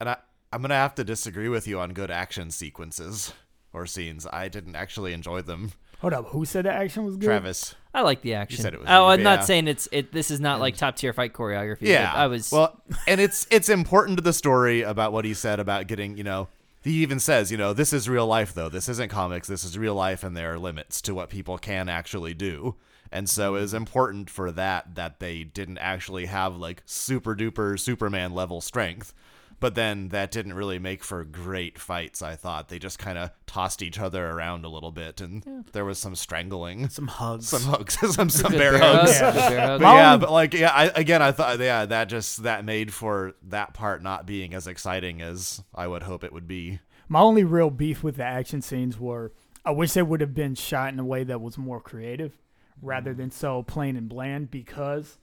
and I, I'm going to have to disagree with you on good action sequences or scenes. I didn't actually enjoy them. Hold up, who said the action was good? Travis. I like the action. said it was oh, you, I'm not yeah. saying it's it. This is not like top tier fight choreography. Yeah, I was. well, and it's it's important to the story about what he said about getting you know. He even says, you know, this is real life though. This isn't comics. This is real life, and there are limits to what people can actually do. And so it was important for that that they didn't actually have like super duper Superman level strength. But then that didn't really make for great fights. I thought they just kind of tossed each other around a little bit, and there was some strangling, Some hugs. some hugs, (laughs) some some bear bear hugs. hug, good bear hug. But yeah, but like yeah, I, again, I thought yeah, that just that made for that part not being as exciting as I would hope it would be. My only real beef with the action scenes were I wish they would have been shot in a way that was more creative rather than so plain and bland because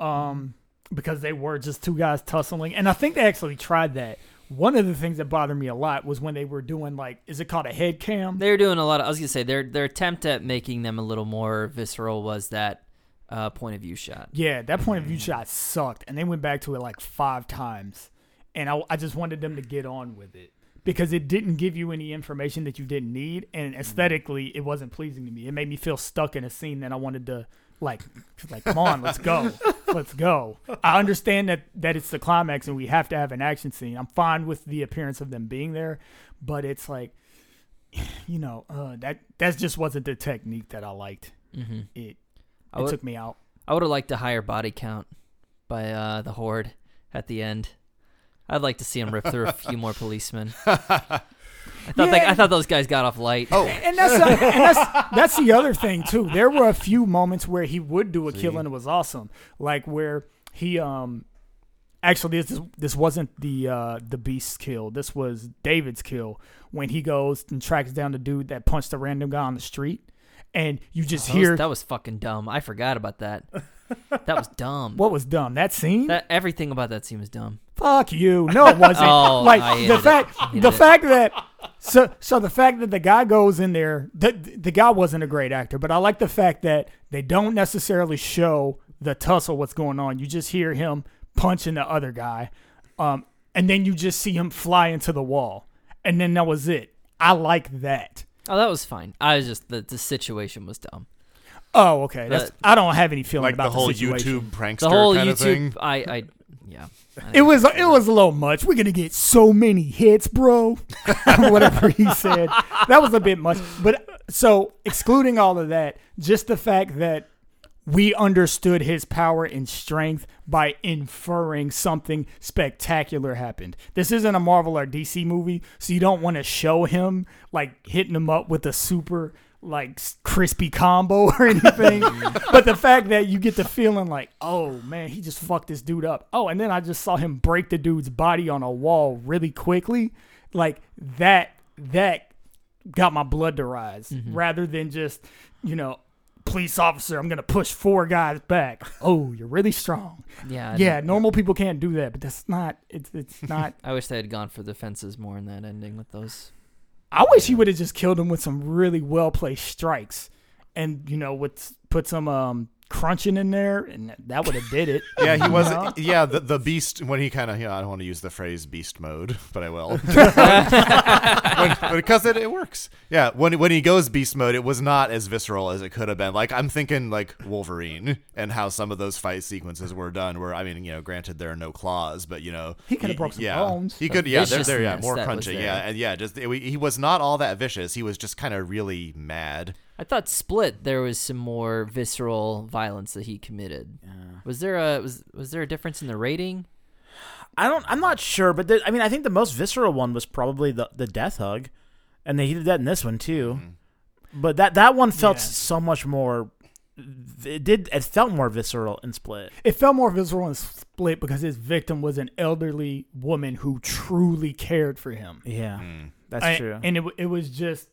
um because they were just two guys tussling and I think they actually tried that. One of the things that bothered me a lot was when they were doing like is it called a head cam? They were doing a lot of. I was gonna say their their attempt at making them a little more visceral was that uh, point of view shot. Yeah, that point of view shot sucked, and they went back to it like five times, and I, I just wanted them to get on with it because it didn't give you any information that you didn't need, and aesthetically, it wasn't pleasing to me. It made me feel stuck in a scene that I wanted to like, like, come on, let's go, (laughs) let's go. I understand that that it's the climax and we have to have an action scene. I'm fine with the appearance of them being there, but it's like, (sighs) you know, uh, that that just wasn't the technique that I liked. Mm-hmm. It it would- took me out. I would have liked a higher body count by uh, the horde at the end. I'd like to see him rip through a few more policemen. (laughs) I thought they, Yeah. I thought those guys got off light. Oh, and that's, and that's that's the other thing too. There were a few moments where he would do a kill and it was awesome, like where he um actually this this wasn't the uh the beast's kill. This was David's kill when he goes and tracks down the dude that punched a random guy on the street, and you just That was, hear that was fucking dumb. I forgot about that. (laughs) That was dumb. what was dumb? That scene. That everything about that scene was dumb. Fuck you. No, it wasn't. (laughs) Oh, like the fact, the it. fact that so so the fact that the guy goes in there, the the guy wasn't a great actor, but I like the fact that they don't necessarily show the tussle what's going on. You just hear him punching the other guy, um, and then you just see him fly into the wall, and then that was it. I like that. Oh, that was fine. I was just the the situation was dumb. Oh, okay. That's, The- I don't have any feeling like about the whole situation. YouTube prankster The whole kind YouTube. of thing. I I yeah. I It was it was a little much. We're gonna get so many hits, bro. (laughs) Whatever he said, that was a bit much. But so excluding all of that, just the fact that we understood his power and strength by inferring something spectacular happened. This isn't a Marvel or DC movie, so you don't want to show him like hitting him up with a super like crispy combo (laughs) or anything. Mm-hmm. but the fact that you get the feeling like, oh man, he just fucked this dude up. Oh, and then I just saw him break the dude's body on a wall really quickly. Like that that got my blood to rise mm-hmm. rather than just, you know, police officer. I'm gonna push four guys back. Oh, you're really strong. Yeah. I yeah, don't- normal people can't do that, but that's not. It's it's (laughs) not. I wish they had gone for the fences more in that ending with those. I wish he would have just killed him with some really well placed strikes, and you know, with put some um crunching in there, and that would have did it. (laughs) Yeah, he You know? wasn't. Yeah, the the beast when he kind of. You know, I don't want to use the phrase beast mode, but I will. (laughs) When- but because it, it works. Yeah, when when he goes beast mode, it was not as visceral as it could have been. Like I'm thinking like Wolverine and how some of those fight sequences were done. Where I mean, you know, granted there are no claws, but you know, He could have broke some yeah, bones. He could. Yeah, there, there. Yeah, more that was crunching. Yeah, and yeah, just it, he was not all that vicious. He was just kind of really mad. I thought Split there was some more visceral violence that he committed. Was there a was was there a difference in the rating? I don't. I'm not sure, but the, I mean, I think the most visceral one was probably the the death hug, and they did that in this one too. Mm-hmm. But that that one felt Yeah. so much more. It did. It felt more visceral in Split. It felt more visceral in Split because his victim was an elderly woman who truly cared for him. Yeah, mm. that's I- true. And it it was just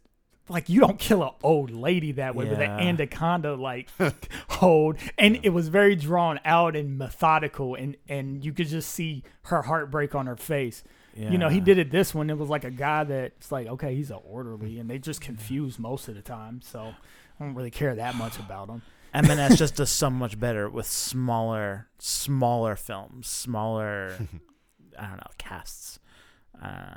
like you don't kill an old lady that way with Yeah. an anaconda like (laughs) hold, and it was very drawn out and methodical, and and you could just see her heartbreak on her face. You know, he did it this one. It was like a guy that's like, okay, he's an orderly, and they just confused most of the time. So I don't really care that much about him. (sighs) M&S just does so much better with smaller, smaller films, smaller. (laughs) (laughs) I don't know casts. Uh,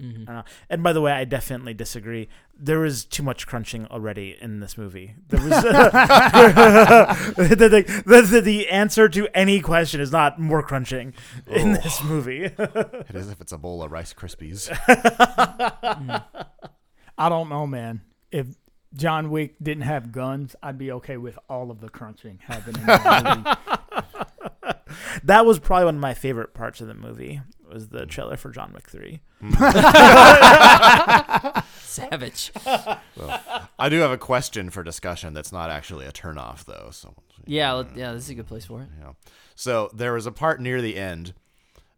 Mm-hmm. I. And by the way, I definitely disagree. There was too much crunching already in this movie. There was (laughs) the, the, the, the, the answer to any question is not more crunching in this movie. It is if it's a bowl of Rice Krispies. (laughs) I don't know, man. If John Wick didn't have guns, I'd be okay with all of the crunching happening. In the movie. (laughs) that was probably one of my favorite parts of the movie. Was the trailer for John Wick Three? (laughs) Savage. I do have a question for discussion that's not actually a turnoff, though. So Yeah, let- yeah, this is a good place for it. Yeah. So there was a part near the end.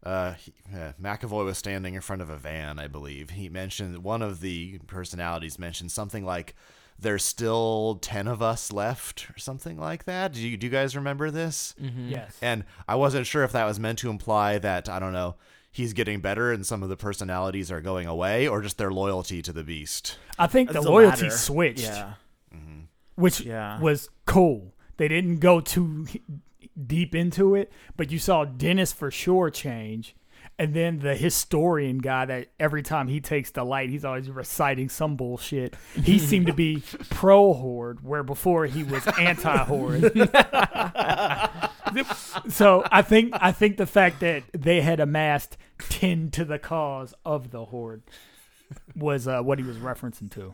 Uh, he, uh, McAvoy was standing in front of a van, I believe. He mentioned one of the personalities mentioned something like, "There's still ten of us left," or something like that. Do you do you guys remember this? Mm-hmm. yes. And I wasn't sure if that was meant to imply that I don't know he's getting better and some of the personalities are going away, or just their loyalty to the beast. I think the It's loyalty latter. switched, Yeah, mm-hmm. which Yeah. was cool. They didn't go too deep into it, but you saw Dennis for sure change. And then the historian guy that every time he takes the light, he's always reciting some bullshit. He (laughs) seemed to be pro horde, where before he was anti horde. (laughs) (laughs) so I think I think the fact that they had amassed ten to the cause of the horde was uh, what he was referencing to.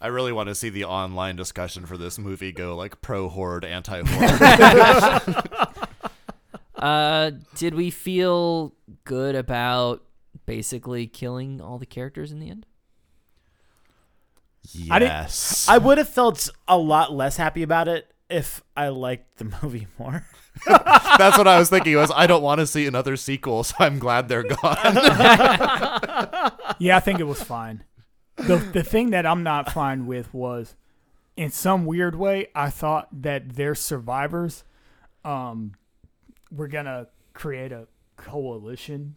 I really want to see the online discussion for this movie go like pro horde, anti horde. (laughs) (laughs) Uh, did we feel good about basically killing all the characters in the end? I didn't- yes. I would have felt a lot less happy about it if I liked the movie more. (laughs) That's what I was thinking. Was I don't want to see another sequel, so I'm glad they're gone. (laughs) Yeah, I think it was fine. The the thing that I'm not fine with was in some weird way, I thought that their survivors um were gonna create a coalition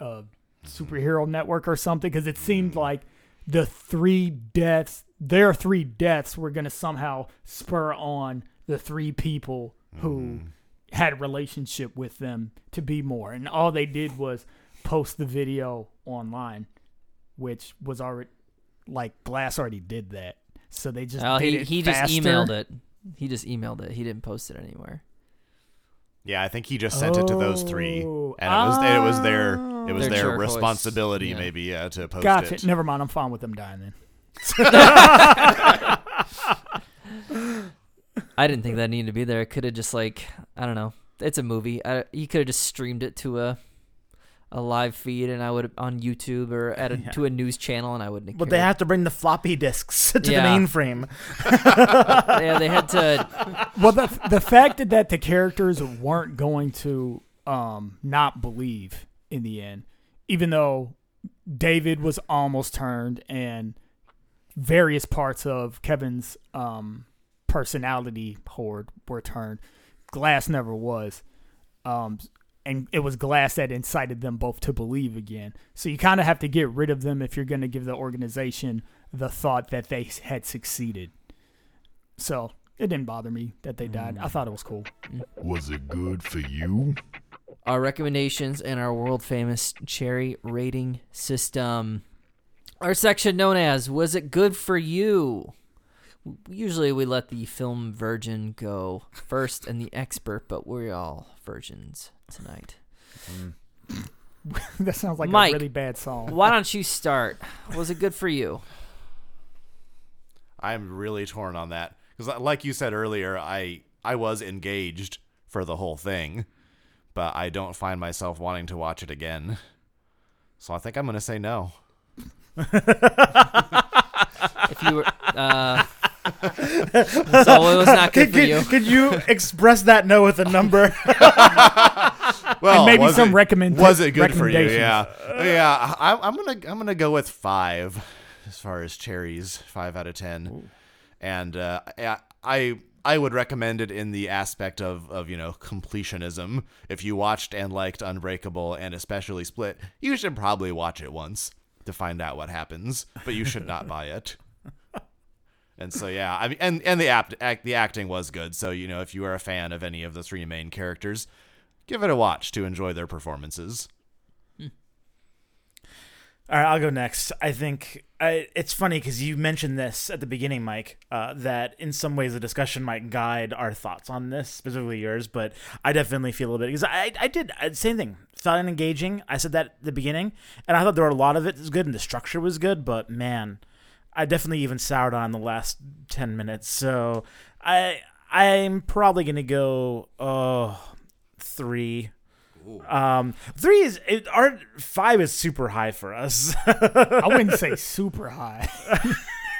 uh superhero network or something because it seemed like the three deaths their three deaths were gonna somehow spur on the three people who had a relationship with them to be more and all they did was post the video online which was already like Glass already did that. So they just Oh, did he it he just emailed it. He just emailed it. He didn't post it anywhere. yeah, I think he just sent it to those three, oh. and it was it was their it was Their their responsibility, yeah. maybe, yeah, to post Gotcha. it. Never mind. I'm fine with them dying then. (laughs) (laughs) (laughs) I didn't think that needed to be there. It could have just like I don't know. It's a movie. I, you could have just streamed it to a a live feed, and I would on YouTube or at a, (laughs) Yeah. to a news channel, and I wouldn't. have But they have to bring the floppy disks (laughs) to Yeah. the mainframe. (laughs) yeah, they had to. Well, the the fact that, that the characters weren't going to um not believe in the end, even though David was almost turned and various parts of Kevin's um personality horde were turned. Glass never was. Um, and it was Glass that incited them both to believe again. So you kind of have to get rid of them if you're going to give the organization the thought that they had succeeded. So it didn't bother me that they died. I thought it was cool. Was it good for you? our recommendations and our world famous cherry rating system. Our section known as Was It Good for You? Usually we let the film virgin go first and the expert, but we're all virgins tonight. (laughs) that sounds like Mike. a really bad song. Why don't you start? Was it good for you? I'm really torn on that because, like you said earlier, I I was engaged for the whole thing, but I don't find myself wanting to watch it again. So I think I'm gonna say no. (laughs) If you were, uh, so it was not good Could, for you. could, could you express that no with a number? (laughs) (laughs) Well, maybe some it, recommend- Was it good for you? Yeah, yeah. I, I'm gonna I'm gonna go with five as far as cherries. Five out of ten, and uh, I- I I would recommend it in the aspect of of you know completionism. If you watched and liked Unbreakable and especially Split, you should probably watch it once to find out what happens, but you should not buy it. (laughs) And so yeah, I mean, and and the apt, act, the acting was good. So you know, if you are a fan of any of the three main characters, give it a watch to enjoy their performances. All right, I'll go next. I think I, it's funny because you mentioned this at the beginning, Mike, uh, that in some ways the discussion might guide our thoughts on this, specifically yours. But I definitely feel a little bit because I, I did uh, same thing. Found it engaging. I said that at the beginning, and I thought there were a lot of it was good and the structure was good. But man, I definitely even soured on the last ten minutes. So I I'm probably gonna go oh three. Um, three is it, our five is super high for us. I wouldn't (laughs) say super high.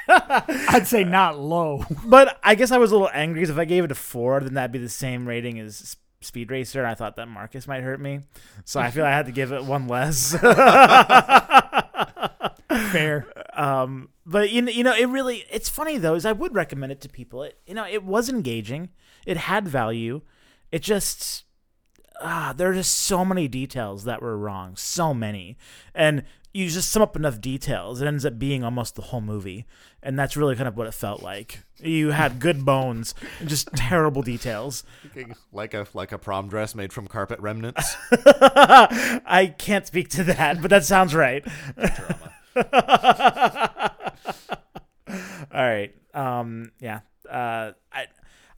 I'd say not low. but I guess I was a little angry because if I gave it a four, then that'd be the same rating as Speed Racer. And I thought that Marcus might hurt me, so I feel I had to give it one less. (laughs) Fair. um, but you know, you know, it really it's funny though. Is I would recommend it to people. It you know, it was engaging. It had value. It just ah, there are just so many details that were wrong. So many, and you just sum up enough details, it ends up being almost the whole movie. And that's really kind of what it felt like. You had good bones and just (laughs) terrible details. Like a like a prom dress made from carpet remnants. (laughs) I can't speak to that, but that sounds right. All right. Um, yeah. Uh, I,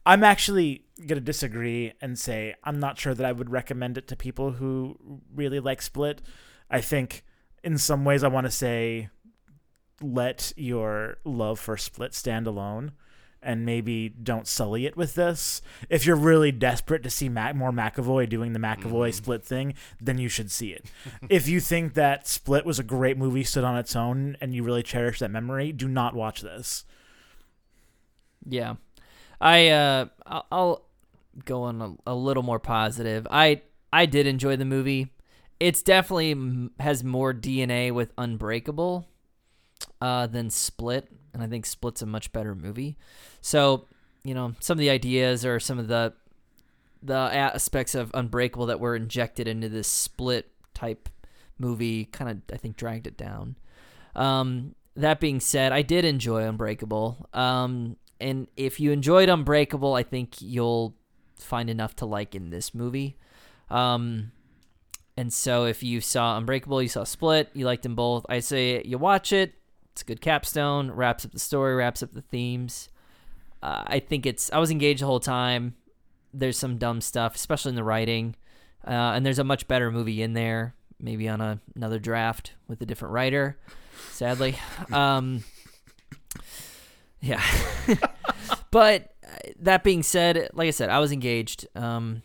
I'm actually gonna disagree and say I'm not sure that I would recommend it to people who really like Split. I think in some ways I want to say let your love for Split stand alone. And maybe don't sully it with this. If you're really desperate to see Mac- more McAvoy doing the McAvoy Split thing, then you should see it. (laughs) if you think that Split was a great movie, stood on its own, and you really cherish that memory, do not watch this. Yeah, I uh, I'll, I'll go on a, a little more positive. I I did enjoy the movie. It's definitely has more DNA with Unbreakable uh, than Split, and I think Split's a much better movie. So you know, some of the ideas or some of the the aspects of Unbreakable that were injected into this Split type movie kind of I think dragged it down. Um, that being said, I did enjoy Unbreakable. Um, and if you enjoyed Unbreakable, I think you'll find enough to like in this movie. Um, and so if you saw Unbreakable, you saw Split, you liked them both, I say you watch it. It's a good capstone, wraps up the story, wraps up the themes. Uh, I think it's. I was engaged the whole time. There's some dumb stuff, especially in the writing, uh, and there's a much better movie in there. Maybe on a, another draft with a different writer. Sadly, (laughs) um, yeah. (laughs) but uh, that being said, like I said, I was engaged. Um,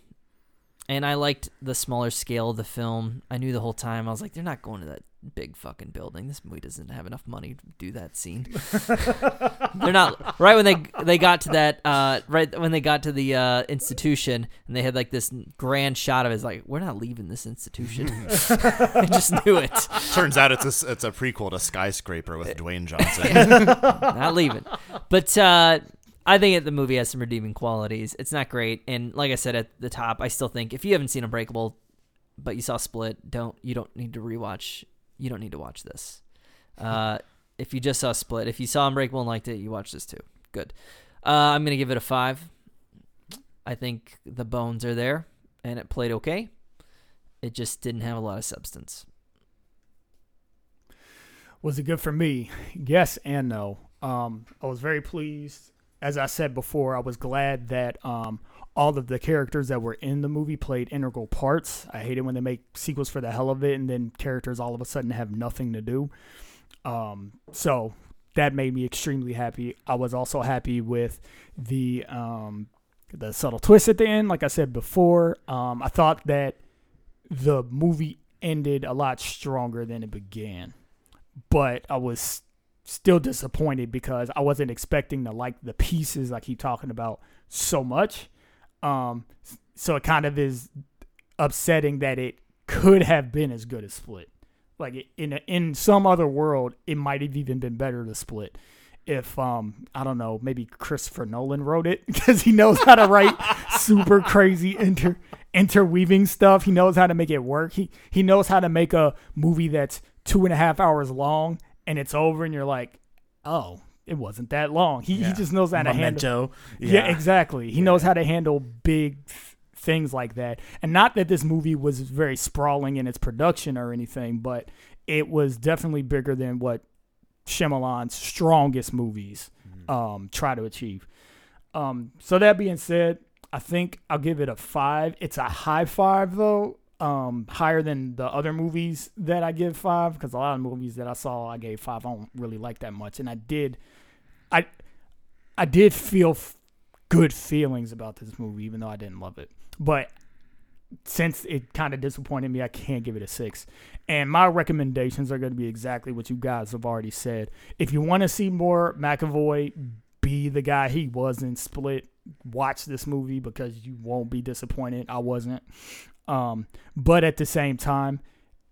and I liked the smaller scale of the film. I knew the whole time. I was like, they're not going to that big fucking building. This movie doesn't have enough money to do that scene. (laughs) they're not right when they they got to that uh, right when they got to the uh, institution and they had like this grand shot of it. It's like we're not leaving this institution. (laughs) I just knew it. Turns out it's a it's a prequel to Skyscraper with Dwayne Johnson. (laughs) not leaving. But uh, I think the movie has some redeeming qualities. It's not great, and like I said at the top, I still think if you haven't seen Unbreakable, but you saw Split, don't you don't need to rewatch. You don't need to watch this. Uh, if you just saw Split, if you saw Unbreakable and liked it, you watch this too. Good. Uh, I'm gonna give it a five. I think the bones are there, and it played okay. It just didn't have a lot of substance. Was it good for me? Yes and no. Um, I was very pleased. As I said before, I was glad that um, all of the characters that were in the movie played integral parts. I hate it when they make sequels for the hell of it and then characters all of a sudden have nothing to do. Um, so that made me extremely happy. I was also happy with the um, the subtle twist at the end. Like I said before, um, I thought that the movie ended a lot stronger than it began but I was still disappointed because I wasn't expecting to like the pieces I keep talking about so much. Um, so it kind of is upsetting that it could have been as good as Split. Like in a, in some other world, it might have even been better to Split. If um I don't know, maybe Christopher Nolan wrote it (laughs) because he knows how to write (laughs) super crazy inter interweaving stuff. He knows how to make it work. He he knows how to make a movie that's two and a half hours long and it's over and you're like, oh, it wasn't that long. He, he just knows how to handle. Memento. Yeah, exactly. He knows how to handle big th- things like that. And not that this movie was very sprawling in its production or anything, but it was definitely bigger than what Shyamalan's strongest movies um, try to achieve. Um, so that being said, I think I'll give it a five. It's a high five though, um, higher than the other movies that I give five because a lot of movies that I saw I gave five. I don't really like that much, and I did, I, I did feel f- good feelings about this movie, even though I didn't love it. But since it kind of disappointed me, I can't give it a six. And my recommendations are going to be exactly what you guys have already said. If you want to see more McAvoy be the guy he was in Split, watch this movie because you won't be disappointed. I wasn't. Um, but at the same time,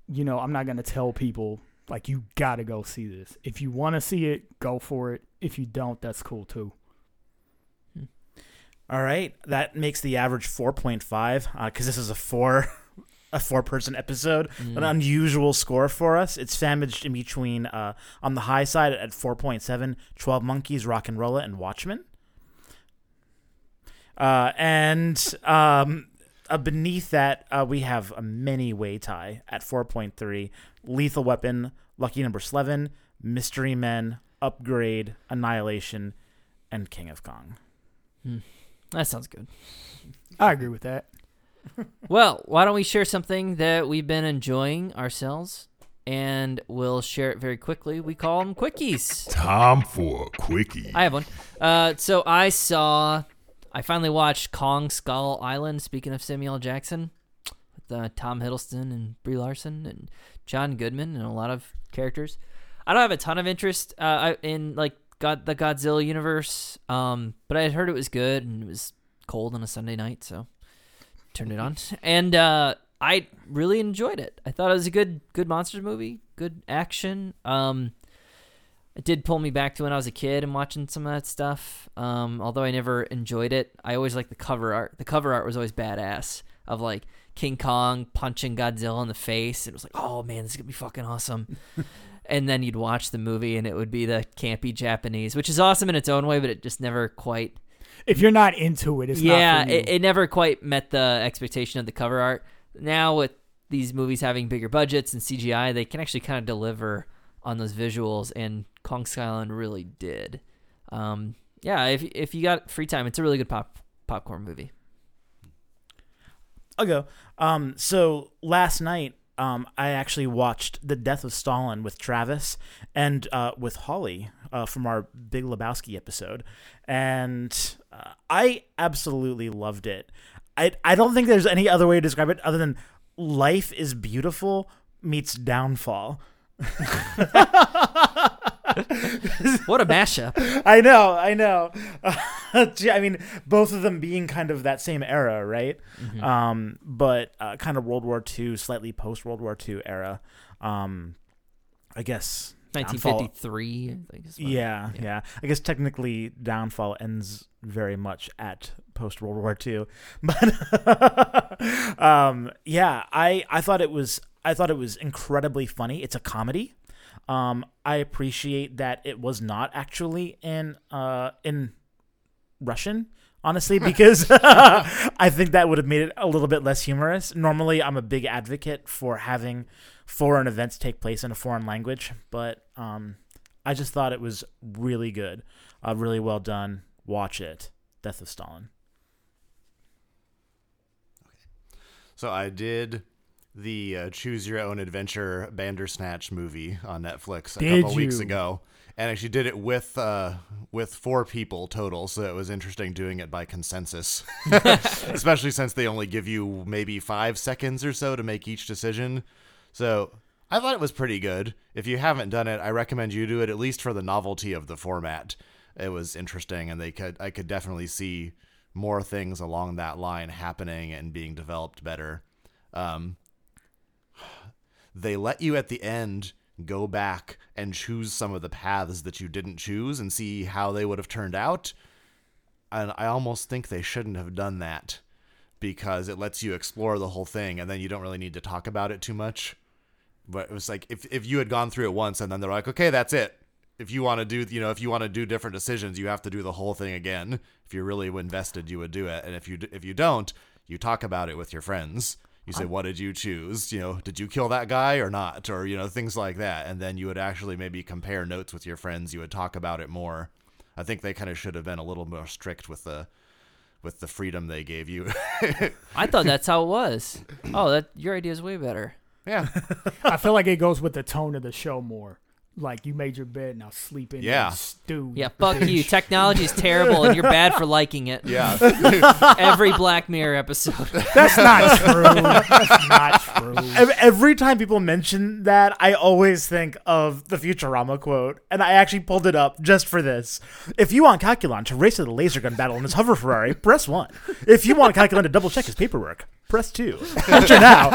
you know, I'm not going to tell people like you got to go see this. If you want to see it, go for it. If you don't, that's cool too. All right, that makes the average 4.5 because this is a four (laughs) a four person episode, an unusual score for us. It's sandwiched in between uh, on the high side at 4.7, 12 Monkeys, RocknRolla, and Watchmen. Uh, and um, uh, beneath that, uh, we have a mini way tie at 4.3, Lethal Weapon, Lucky Number Slevin, Mystery Men, Upgrade, Annihilation, and King of Kong. That sounds good. I agree with that. (laughs) Well, why don't we share something that we've been enjoying ourselves, and we'll share it very quickly. We call them quickies. Time for a quickie. I have one. Uh, so I saw, I finally watched Kong Skull Island. Speaking of Samuel Jackson, with uh, Tom Hiddleston and Brie Larson and John Goodman and a lot of characters. I don't have a ton of interest uh, in like God the Godzilla universe, um, but I had heard it was good and it was cold on a Sunday night, so turned it on, (laughs) and uh, I really enjoyed it. I thought it was a good good monsters movie, good action. Um, it did pull me back to when I was a kid and watching some of that stuff. Um, although I never enjoyed it, I always liked the cover art. The cover art was always badass of like King Kong punching Godzilla in the face. It was like, oh man, this is gonna be fucking awesome. (laughs) and then you'd watch the movie and it would be the campy Japanese, which is awesome in its own way, but it just never quite If you're not into it, it's yeah, not for you. it, it never quite met the expectation of the cover art. Now with these movies having bigger budgets and CGI, they can actually kind of deliver on those visuals, and Kong Skull Island really did. Um, yeah, if if you got free time, it's a really good pop popcorn movie. I'll go. Um, so last night, um, I actually watched The Death of Stalin with Travis and uh, with Holly uh, from our Big Lebowski episode, and uh, I absolutely loved it. I I don't think there's any other way to describe it other than life is beautiful meets downfall. (laughs) (laughs) What a mashup! (laughs) I know, I know. (laughs) I mean, both of them being kind of that same era, right? Um, but uh, kind of World War II, slightly post World War II era. Um, I guess 1953. I think is when- Yeah, yeah, I guess technically Downfall ends very much at post World War II, (laughs) but um, yeah, I I thought it was I thought it was incredibly funny. It's a comedy. Um, I appreciate that it was not actually in uh in Russian. Honestly, (laughs) because (laughs) I think that would have made it a little bit less humorous. Normally, I'm a big advocate for having foreign events take place in a foreign language, but um, I just thought it was really good, uh, really well done. Watch it, Death of Stalin. So I did the uh, Choose Your Own Adventure Bandersnatch movie on Netflix a Did couple weeks ago, and actually did it with uh, with four people total. So it was interesting doing it by consensus, (laughs) especially since they only give you maybe five seconds or so to make each decision. So I thought it was pretty good. If you haven't done it, I recommend you do it at least for the novelty of the format. It was interesting, and they could I could definitely see more things along that line happening and being developed better. Um, they let you at the end go back and choose some of the paths that you didn't choose and see how they would have turned out. And I almost think they shouldn't have done that because it lets you explore the whole thing and then you don't really need to talk about it too much. But it was like if, if you had gone through it once and then they're like, okay, that's it. If you want to do, you know, if you want to do different decisions, you have to do the whole thing again. If you're really invested, you would do it. And if you if you don't, you talk about it with your friends. You say, "What did you choose? You know, did you kill that guy or not?" Or you know, things like that. And then you would actually maybe compare notes with your friends. You would talk about it more. I think they kind of should have been a little more strict with the with the freedom they gave you. (laughs) I thought that's how it was. Oh, that your idea is way better. yeah, (laughs) I feel like it goes with the tone of the show more. Like you made your bed, now sleep in Yeah. and stew. Yeah, fuck you. (laughs) Technology is terrible, and you're bad for liking it. yeah. (laughs) Every Black Mirror episode. (laughs) That's not true. That's not true. Every time people mention that, I always think of the Futurama quote, and I actually pulled it up just for this. If you want Calculon to race to the laser gun battle in his hover Ferrari, press one. If you want Calculon to double check his paperwork, press two. Enter now.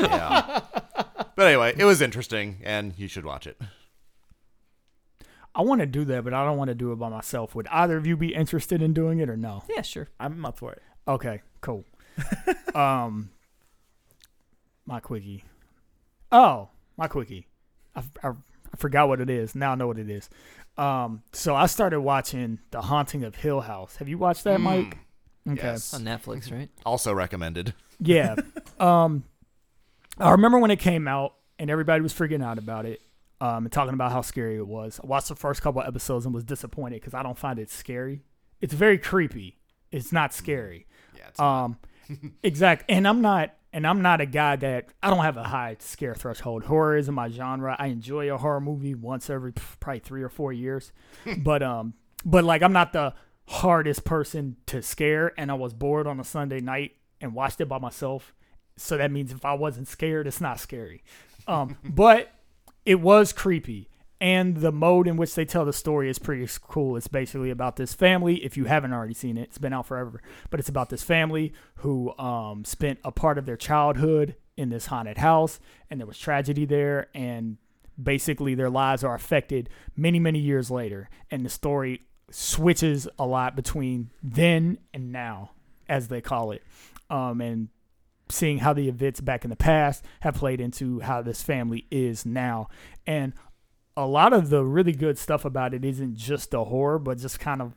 yeah. But anyway, it was interesting, and you should watch it. I want to do that, but I don't want to do it by myself. Would either of you be interested in doing it or no? Yeah, sure. I'm up for it. Okay, cool. (laughs) um, my quickie. Oh, my quickie. I, I, I forgot what it is. Now I know what it is. Um, so I started watching The Haunting of Hill House. Have you watched that, Mike? Okay. Yes. On Netflix, right? Also recommended. Yeah. (laughs) um, I remember when it came out and everybody was freaking out about it um, and talking about how scary it was. I watched the first couple episodes and was disappointed because I don't find it scary. It's very creepy. It's not scary. Yeah. It's Um, (laughs) exact. And I'm not. And I'm not a guy that I don't have a high scare threshold. Horror isn't my genre. I enjoy a horror movie once every probably three or four years, (laughs) but um, but like I'm not the hardest person to scare. And I was bored on a Sunday night and watched it by myself. So that means if I wasn't scared, it's not scary. Um, (laughs) but it was creepy. And the mode in which they tell the story is pretty cool. It's basically about this family. If you haven't already seen it, it's been out forever. But it's about this family who um, spent a part of their childhood in this haunted house, and there was tragedy there. And basically, their lives are affected many, many years later. And the story switches a lot between then and now, as they call it. Um, and seeing how the events back in the past have played into how this family is now. And a lot of the really good stuff about it isn't just the horror, but just kind of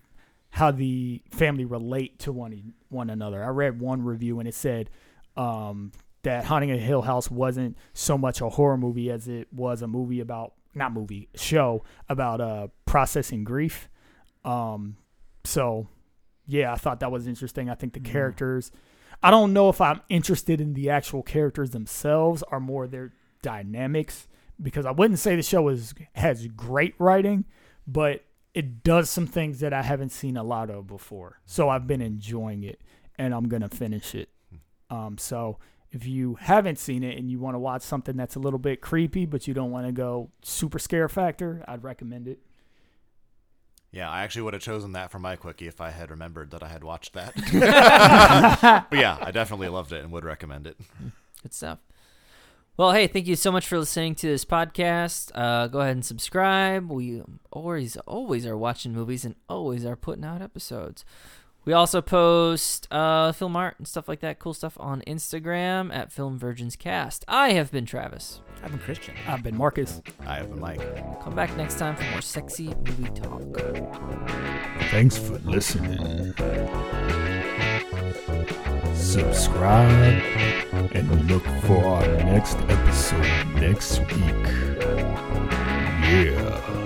how the family relate to one one another. I read one review and it said um, that Haunting a Hill House wasn't so much a horror movie as it was a movie about not movie show about uh, processing grief. Um, so yeah, I thought that was interesting. I think the characters. I don't know if I'm interested in the actual characters themselves or more their dynamics because I wouldn't say the show is has great writing, but it does some things that I haven't seen a lot of before. So I've been enjoying it and I'm gonna finish it. Um, so if you haven't seen it and you want to watch something that's a little bit creepy, but you don't want to go super scare factor, I'd recommend it. Yeah, I actually would have chosen that for my quickie if I had remembered that I had watched that. (laughs) (laughs) but yeah, I definitely loved it and would recommend it. Good stuff. Well, hey, thank you so much for listening to this podcast. Uh, go ahead and subscribe. We always, always are watching movies and always are putting out episodes. We also post uh, film art and stuff like that, cool stuff on Instagram at Film Virgins Cast. I have been Travis. I've been Christian. I've been Marcus. I have been Mike. Come back next time for more sexy movie talk. Thanks for listening. Subscribe and look for our next episode next week. Yeah.